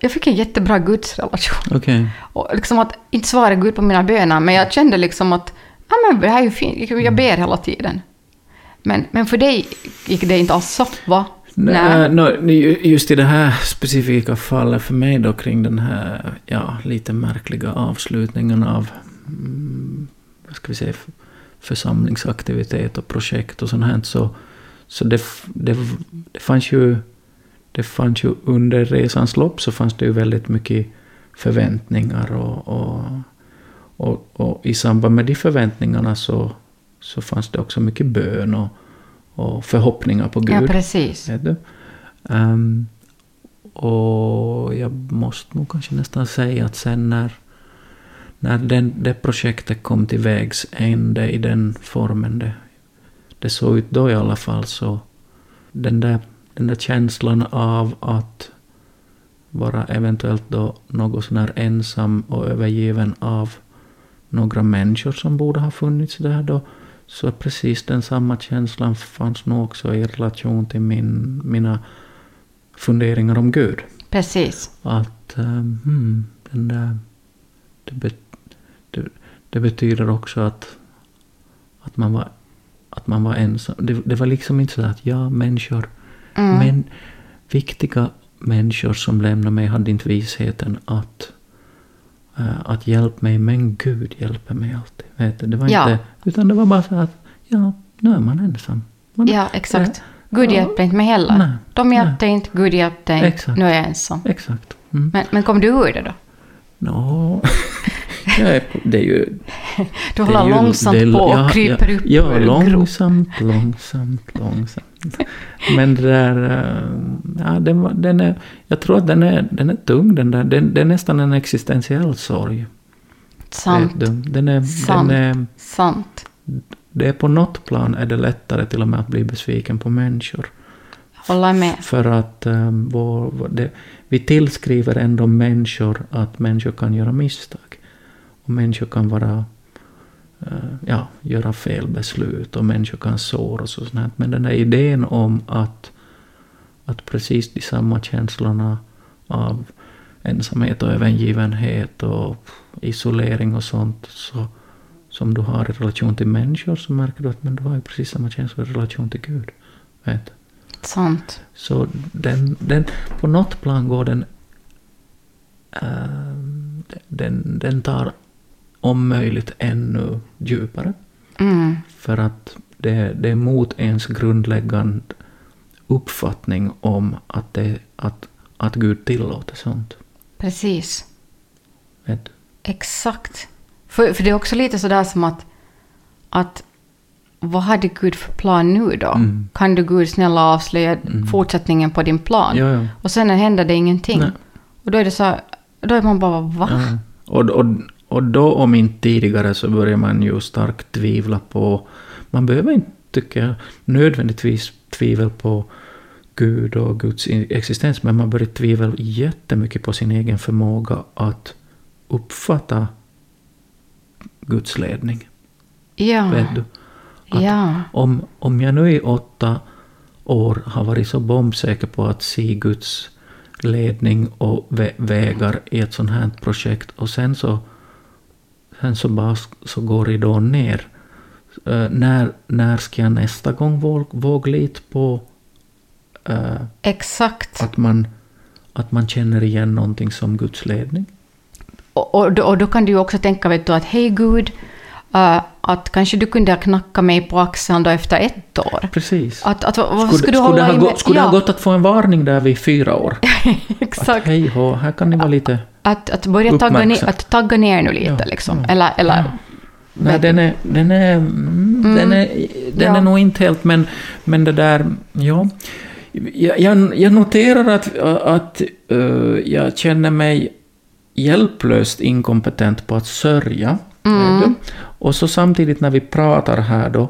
jag fick en jättebra gudsrelation. Okej. Och liksom att inte svara Gud på mina böner, men jag kände liksom att ja, men det här är ju fint, jag ber hela tiden. Men, men för dig gick det inte alls så, va? Nej. No, just i det här specifika fallet för mig då kring den här ja, lite märkliga avslutningen av mm, vad ska vi säga, församlingsaktivitet och projekt och sånt här så, så det, det, det fanns ju det fanns ju under resans lopp så fanns det ju väldigt mycket förväntningar och, och, och, och i samband med de förväntningarna så, så fanns det också mycket bön och, och förhoppningar på Gud. Ja, precis. Ehm, och jag måste nog kanske nästan säga att sen när, när den, det projektet kom till vägs ände i den formen det, det såg ut då i alla fall så den där, den där känslan av att vara eventuellt då något sån här ensam och övergiven av några människor som borde ha funnits där då. Så precis den samma känslan fanns nog också i relation till min, mina funderingar om Gud. Precis. Att um, den där, det, bet, det, det betyder också att, att, man var, att man var ensam. Det, det var liksom inte så att ja, människor, Mm. men viktiga människor som lämnade mig hade inte visheten att, eh, att hjälpa mig, men Gud hjälper mig alltid. Vet du? Det var Ja. inte, utan det var bara så att ja, nu är man ensam. Man, Ja, exakt. Gud Ja. hjälpte inte mig heller. Nej. De hjälpte inte, Gud hjälpte inte, Exakt. nu är jag ensam. Exakt. Mm. Men, men kom du ur det då? Är på, det är ju... Du det håller ju- långsamt det är- på och ja, kryper ja, upp Ja, ur grop. långsamt, långsamt, långsamt. Men det där... eh, Ja, den, den är, jag tror att den är, den är tung, den där. Den, det är nästan en existentiell sorg. Sant. Den är, Sant. den är, Sant. det är på något plan är det lättare till och med att bli besviken på människor. Håller med. För att um, vår, vår, det, vi tillskriver ändå människor att människor kan göra misstag. Och människor kan vara, ja, göra fel beslut och människor kan såras och sånt. Men den här idén om att, att precis de samma känslorna av ensamhet och övergivenhet och isolering och sånt så, som du har i relation till människor så märker du att men du har ju precis samma känslor i relation till Gud. Vet? Sant. Så den, den, på något plan går den, ehm, den, den tar om möjligt ännu djupare. Mm. För att det, det är mot ens grundläggande uppfattning om att, det, att, att Gud tillåter sånt. Precis. Vet? Exakt. För, för det är också lite sådär som att, att vad hade Gud för plan nu då? Mm. Kan du Gud snälla avslöja fortsättningen på din plan? Ja, ja. Och sen händer det ingenting. Nej. Och då är det så då är man bara va? Ja. Och, och, och då om inte tidigare så börjar man ju starkt tvivla på... Man behöver inte, tycker jag, nödvändigtvis tvivel på Gud och Guds existens, men man börjar tvivla jättemycket på sin egen förmåga att uppfatta Guds ledning. Ja. Vet du? Att Ja. om, om jag nu i åtta år har varit så bombsäker på att se Guds ledning och vä- vägar i ett sånt här projekt och sen så, sen så bara så går ridån ner. Eh, när, när ska jag nästa gång våg, våga lita på eh, Exakt. att, man, att man känner igen någonting som Guds ledning? Och, och, då, och då kan du också tänka vet du, att hej Gud, eh, att kanske du kunde ha knackat mig på axeln då efter ett år. Precis. Att, att, varför skulle, skulle du skulle, ha gå, skulle det ha Ja, gått att få en varning där vid fyra år? Att Exakt. hej hå, här kan ni vara lite... Att, att börja tagga ner, att tagga ner nu lite Ja, liksom. ja. Eller, eller Nej, Vet den är, den är, mm, den är, den Ja. är nog inte helt, men, men det där, ja. Jag, jag, noterar att, att eh, jag känner mig hjälplöst inkompetent på att sörja. vet du. Och så samtidigt när vi pratar här då,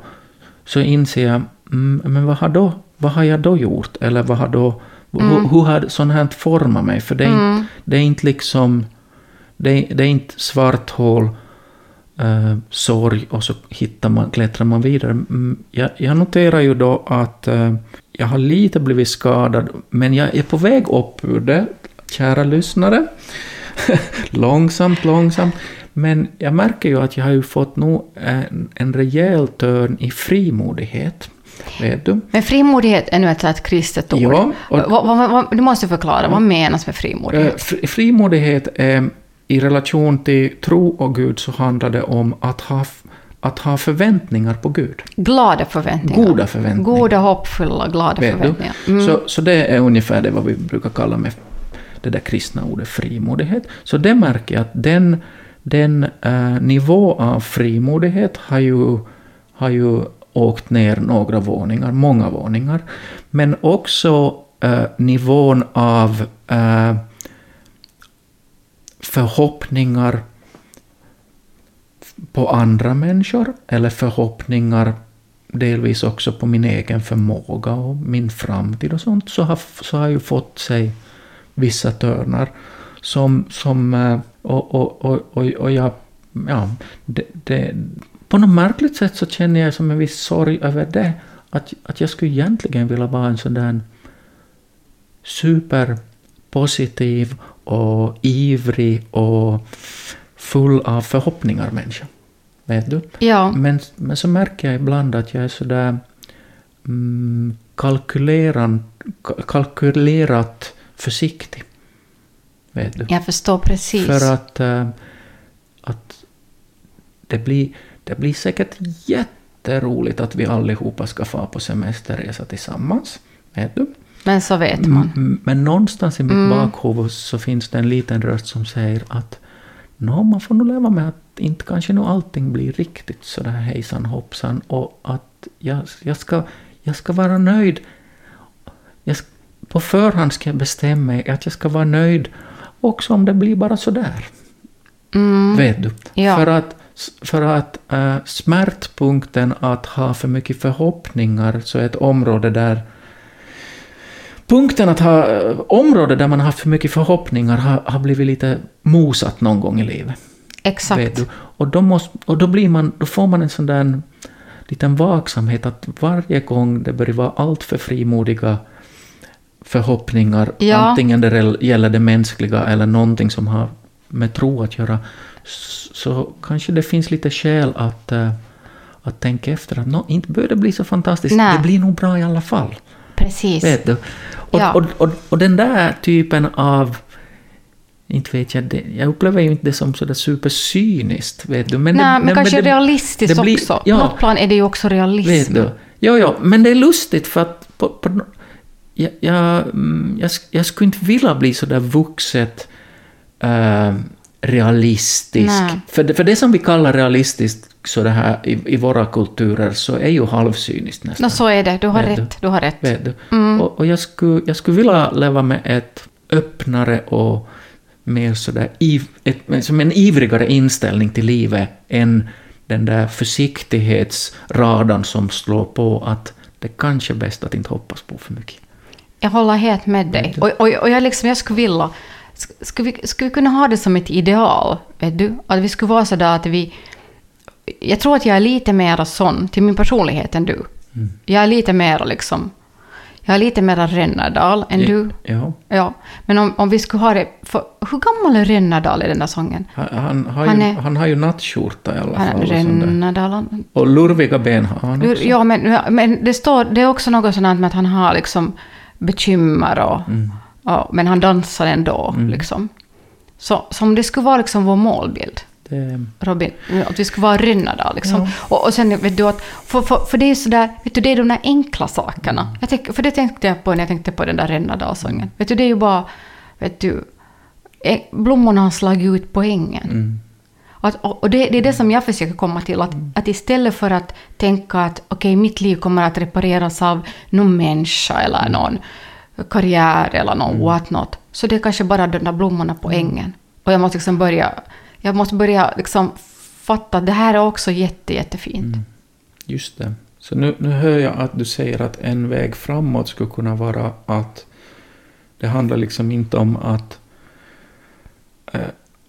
så inser jag, mm, men vad har, då, vad har jag då gjort? Eller vad har då, hur, hur har sånt här format mig? För det är, inte, det är inte liksom, det är, det är inte svart hål, eh, sorg och så hittar man, klättrar man vidare. Mm, Jag, jag noterar ju då att eh, jag har lite blivit skadad, men jag är på väg upp ur det, kära lyssnare. långsamt, långsamt. Men jag märker ju att jag har ju fått nog en, en rejäl törn i frimodighet. Vet du? Men frimodighet är nu ett, kristet ord. Ja, och- du måste förklara, vad menas med frimodighet? Eh, fri- Frimodighet är i relation till tro och Gud så handlar det om att ha, att ha förväntningar på Gud. Glada förväntningar. Goda förväntningar. Goda, hoppfulla, glada Vet förväntningar. Mm. Så, så det är ungefär det vad vi brukar kalla med det där kristna ordet frimodighet. Så det märker jag att den, den eh, nivå av frimodighet har ju, har ju åkt ner några våningar, många våningar. Men också eh, nivån av eh, förhoppningar på andra människor eller förhoppningar delvis också på min egen förmåga och min framtid och sånt så har, så har jag ju fått sig vissa törnar som, som och, och, och, och, och jag, ja, det, det, på något märkligt sätt så känner jag som en viss sorg över det, att, att jag skulle egentligen vilja vara en sån där superpositiv och ivrig och full av förhoppningar människa. Vet du? Ja, Men, men så märker jag ibland att jag är sådär mm, kalkyleran, ka- kalkylerat försiktig. Vet du? jag förstår precis. För att, eh, att det, blir, det blir säkert jätteroligt att vi allihopa ska få på semesterresa tillsammans. Vet du? Men så vet man. Mm, Men någonstans i mitt Mm. bakhuvud så finns det en liten röst som säger att Nå, man får nog leva med att inte kanske nu allting blir riktigt sådär hejsan hoppsan och att jag, jag, ska, jag ska vara nöjd. Jag, på förhand ska jag bestämma mig att jag ska vara nöjd också om det blir bara sådär. Mm. Vet du? Ja. För att, för att äh, smärtpunkten att ha för mycket förhoppningar så är ett område där Punkten att ha äh, område där man har haft för mycket förhoppningar har, har blivit lite mosat någon gång i livet. Vet Exakt. Och, då måste, och då, blir man, då får man en sån där liten vaksamhet att varje gång det börjar vara allt för frimodiga förhoppningar, Ja. antingen det gäller det mänskliga eller någonting som har med tro att göra, så kanske det finns lite skäl att, eh, att tänka efter att "Nå, inte behöver det bli så fantastiskt, Nej. det blir nog bra i alla fall. Precis. Vet du? Och, Ja. och, och, och den där typen av inte vet jag, det, jag upplever ju inte det som sådär supercyniskt, vet du. Men, Nej, det, men, kanske det, realistiskt det blir- också. ja. På något plan är det ju också realism. Vet du? Jo, jo, men det är lustigt för att på, på, jag, jag, mm, jag, sk- jag skulle inte vilja bli så där vuxet eh, realistisk. Nej. För det, för det som vi kallar realistiskt så det här, i, i våra kulturer så är ju halvcyniskt nästan. Nå, så är det. Du har Vet rätt. Du har rätt. Vet du? Och, och jag, skulle, jag skulle vilja leva med ett öppnare och mer sådär, iv, ett, som en ivrigare inställning till livet än den där försiktighetsradan som slår på att det kanske är bäst att inte hoppas på för mycket. Jag håller helt med dig. Och, och, och jag, liksom, jag skulle vilja... sk- Skulle vi, skulle vi kunna ha det som ett ideal? Vet du? Att vi skulle vara sådär att vi... Jag tror att jag är lite mer sån till min personlighet än du. Jag är lite mer liksom... Jag är lite mer Rennardal än du. Ja. Ja. Men om, om vi skulle ha det... För, hur gammal är Rennardal i den där sången? Han, han, har Han ju, är- han har ju nattskjorta i alla Han fall. Rennardal... Och lurviga ben har han också. Ja, men, men det, står, det är också något sånt med att han har liksom bekymmer och, och men han dansar ändå. Liksom. Så, så om det skulle vara liksom vår målbild, Det, Robin, att vi skulle vara Rennardal. Liksom. Och, och sen vet du att, för, för, för det är sådär, vet du, det är de där enkla sakerna. Jag tänk, för det tänkte jag på när jag tänkte på den där Rennardalsången. Vet du, det är ju bara, vet du, blommorna har slagit ut på ängen. Att, och det, det är det som jag försöker komma till, att, att istället för att tänka att okej, mitt liv kommer att repareras av någon människa eller någon karriär eller någon what not, så det är kanske bara de där blommorna på ängen. Och jag måste liksom börja, jag måste börja liksom fatta att det här är också jätte, jättefint. Just det. Så nu, nu hör jag att du säger att en väg framåt skulle kunna vara att det handlar liksom inte om att eh,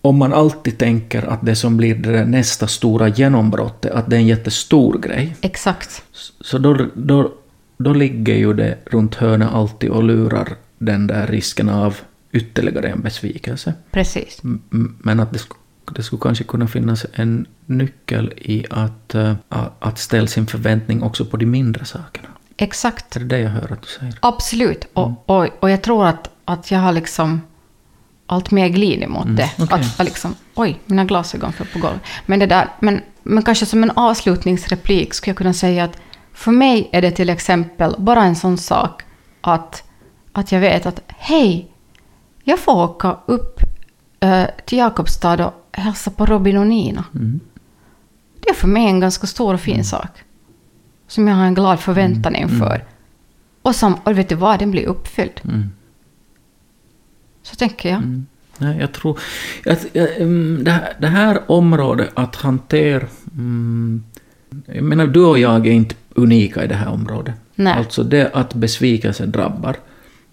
om man alltid tänker att det som blir det nästa stora genombrottet, att det är en jättestor grej, Exakt. så då, då, då ligger ju det runt hörnet alltid och lurar den där risken av ytterligare en besvikelse. Precis. Men att det, sk- det skulle kanske kunna finnas en nyckel i att, a- att ställa sin förväntning också på de mindre sakerna. Exakt. Är det det jag hör att du säger? Absolut. Och, och, och jag tror att, att jag har liksom allt mer glidit mot det. okej. Att, att liksom, oj, mina glasögon föll på golvet. Men, det där, men, men kanske som en avslutningsreplik skulle jag kunna säga att för mig är det till exempel bara en sån sak att, att jag vet att hej, jag får åka upp eh, till Jakobstad och hälsa på Robin och Nina. Mm. Det är för mig en ganska stor och fin sak. Som jag har en glad förväntan inför. Och, som, och vet du vad, den blir uppfylld. Mm. Så tänker jag. Mm. Nej, jag tror... Att, jag, mm, det, här, det här området att hantera... Mm, jag menar, du och jag är inte unika i det här området. Nej. Alltså det att besvikelse drabbar.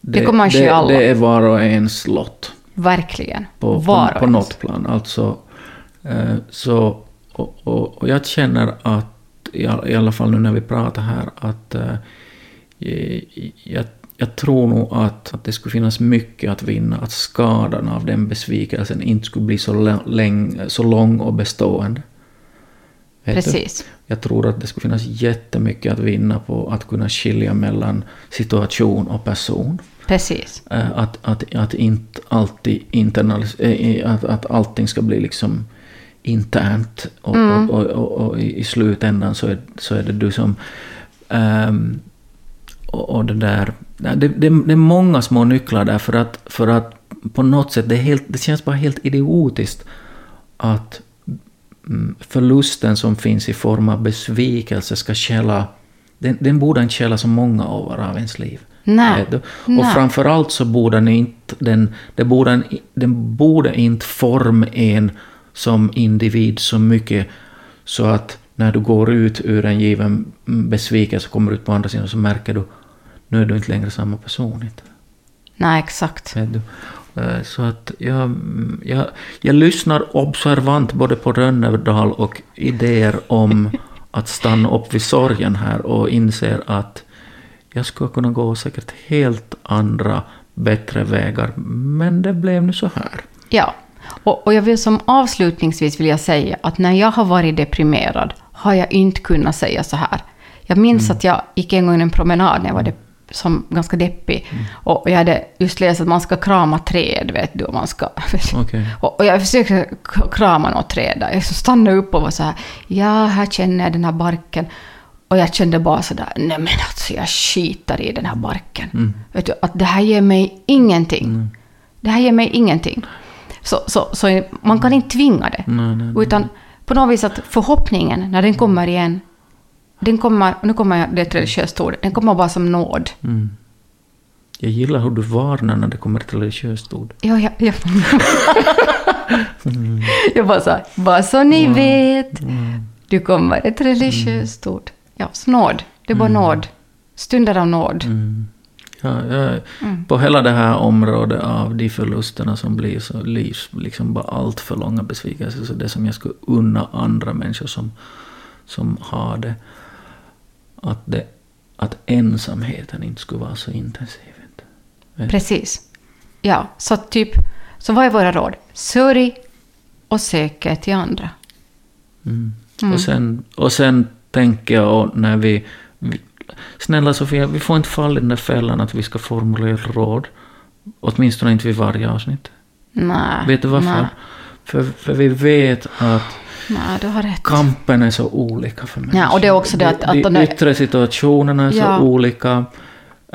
Det kommer att ske det, alla. det är var och ens lott. Verkligen. på, Var på, på något plan. Alltså, eh, så, och, och, och jag känner att, i, i alla fall nu när vi pratar här, att eh, jag, jag tror nog att, att det skulle finnas mycket att vinna, att skadan av den besvikelsen inte skulle bli så, lä- läng, så lång och bestående. Precis. Jag tror att det skulle finnas jättemycket att vinna på att kunna skilja mellan situation och person. Precis. Eh, Att, att, att inte alltid internalis- eh, att, att allting ska bli liksom internt och, och, och, och, och i slutändan så är, så är det du som... ehm, och, det där... Det, det, det är många små nycklar där för att, för att på något sätt, det, helt, det känns bara helt idiotiskt att mm, förlusten som finns i form av besvikelse ska källa... Den, den borde inte källa så många år av ens liv. Nej. Du? Och Nej. framförallt så borde den inte, den, det borde, en- den borde inte forma en som individ så mycket så att när du går ut ur en given besvikelse och kommer ut på andra sidan så märker du nu är du inte längre samma person. Inte. Nej, exakt. Eh, Så att jag, jag, jag lyssnar observant både på Rönnerdal och idéer om att stanna upp vid sorgen här och inser att jag skulle kunna gå säkert helt andra, bättre vägar, men det blev nu så här. Ja. Och, och jag vill som avslutningsvis vill jag säga att när jag har varit deprimerad har jag inte kunnat säga så här. Jag minns att jag gick en gång en promenad när jag var de, som ganska deppig. Och jag hade just läst att man ska krama träd, vet du. Och, man ska, Okej. och, jag försökte krama något träd där. Jag stannade upp och var så här, ja, här känner jag den här barken. Och jag kände bara sådär, nej men alltså jag skiter i den här barken. Mm. Vet du, att det här ger mig ingenting. Det här ger mig ingenting. Så, så, så man kan inte tvinga det. Nej, nej, nej. Utan på något vis att förhoppningen, när den kommer igen, den kommer, nu kommer jag, det är ett religiöst ord, den kommer bara som nåd. Mm. Jag gillar hur du varnar när det kommer till religiöst ord. Ja, ja, ja. Jag bara så här, bara så ni vet, du kommer ett religiöst ord. Ja, så nåd. Det är bara nåd. Stunder av nåd. Mm. Ja, jag, På hela det här området av de förlusterna som blir så livs liksom bara allt för långa besvikelser. Så det som jag skulle unna andra människor som, som har det. Att, det. att ensamheten inte skulle vara så intensiv. inte. Precis. Ja, så typ, så vad är våra råd? Sörj och sök er till andra. Mm. Och, sen, och sen tänker jag när vi, vi... Snälla Sofia, vi får inte falla i den där fällan att vi ska formulera råd. Åtminstone inte vid varje avsnitt. Nej. Vet du varför? Nej, För, för vi vet att nej du har rätt. kampen är så olika för människor. Ja, och det är också det att- att de, de yttre situationerna är Ja. så olika.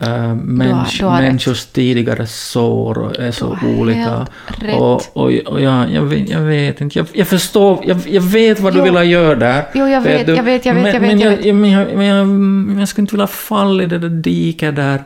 Uh, mäns, du har rätt. människors tidigare sår är så Du har olika. rätt. Och, och, och ja, jag, vet, jag vet inte. Jag, jag förstår. Jag, jag vet vad du Jo. vill göra där. Jo, jag vet, du? jag vet, jag vet, men, jag vet, Men jag jag, vet. men jag, men jag, men jag skulle inte vilja falla i det där diket där.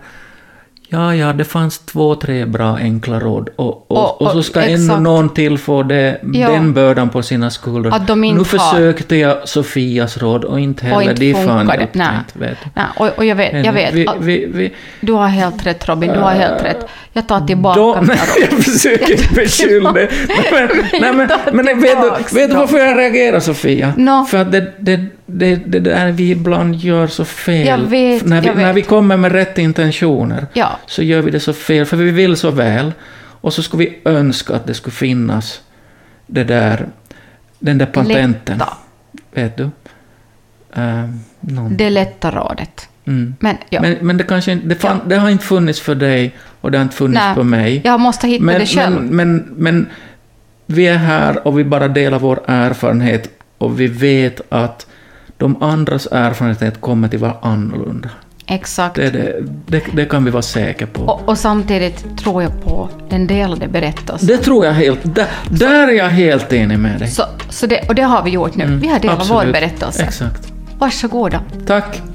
Ja, ja, det fanns två, tre bra enkla råd. Och, och, Och- och, så ska ännu exakt. någon till få det, Ja. den bördan på sina skuldror. Att de inte nu har- försökte jag Sofias råd och inte heller Och inte de fan hjälpte Nej. inte. Vet. Nej, och, och jag vet, jag vet. Vi, vi, vi, Du har helt rätt Robin, du har helt rätt. Jag tar tillbaka då, mina råd. jag försöker inte beskylla dig. Men, nej, men, men vet, du, vet du varför jag reagerar, Sofia? Nå. För att det, det, det, det där vi ibland gör så fel. Jag vet, när, vi, när vi kommer med rätt intentioner Ja. så gör vi det så fel, för vi vill så väl. Och så skulle vi önska att det skulle finnas det där, den där patenten. Lätta. Vet du? Um, någon. Det lätta rådet. Mm. Men, ja. Men, men det, kanske, inte- det, fan, det har inte funnits för dig och det har inte funnits Nej, för mig. Jag måste hitta men, det själv. Men, men, men vi är här och vi bara delar vår erfarenhet och vi vet att de andras erfarenhet kommer till att vara annorlunda. Exakt. Det, det, det, det kan vi vara säkra på. Och, och samtidigt tror jag på den delade berättelsen. Det tror jag helt... Där, där är jag helt enig med dig. Så, så det, och det har vi gjort nu. vi har delat vår Mm, Absolut. berättelse. Exakt. Varsågoda. Tack.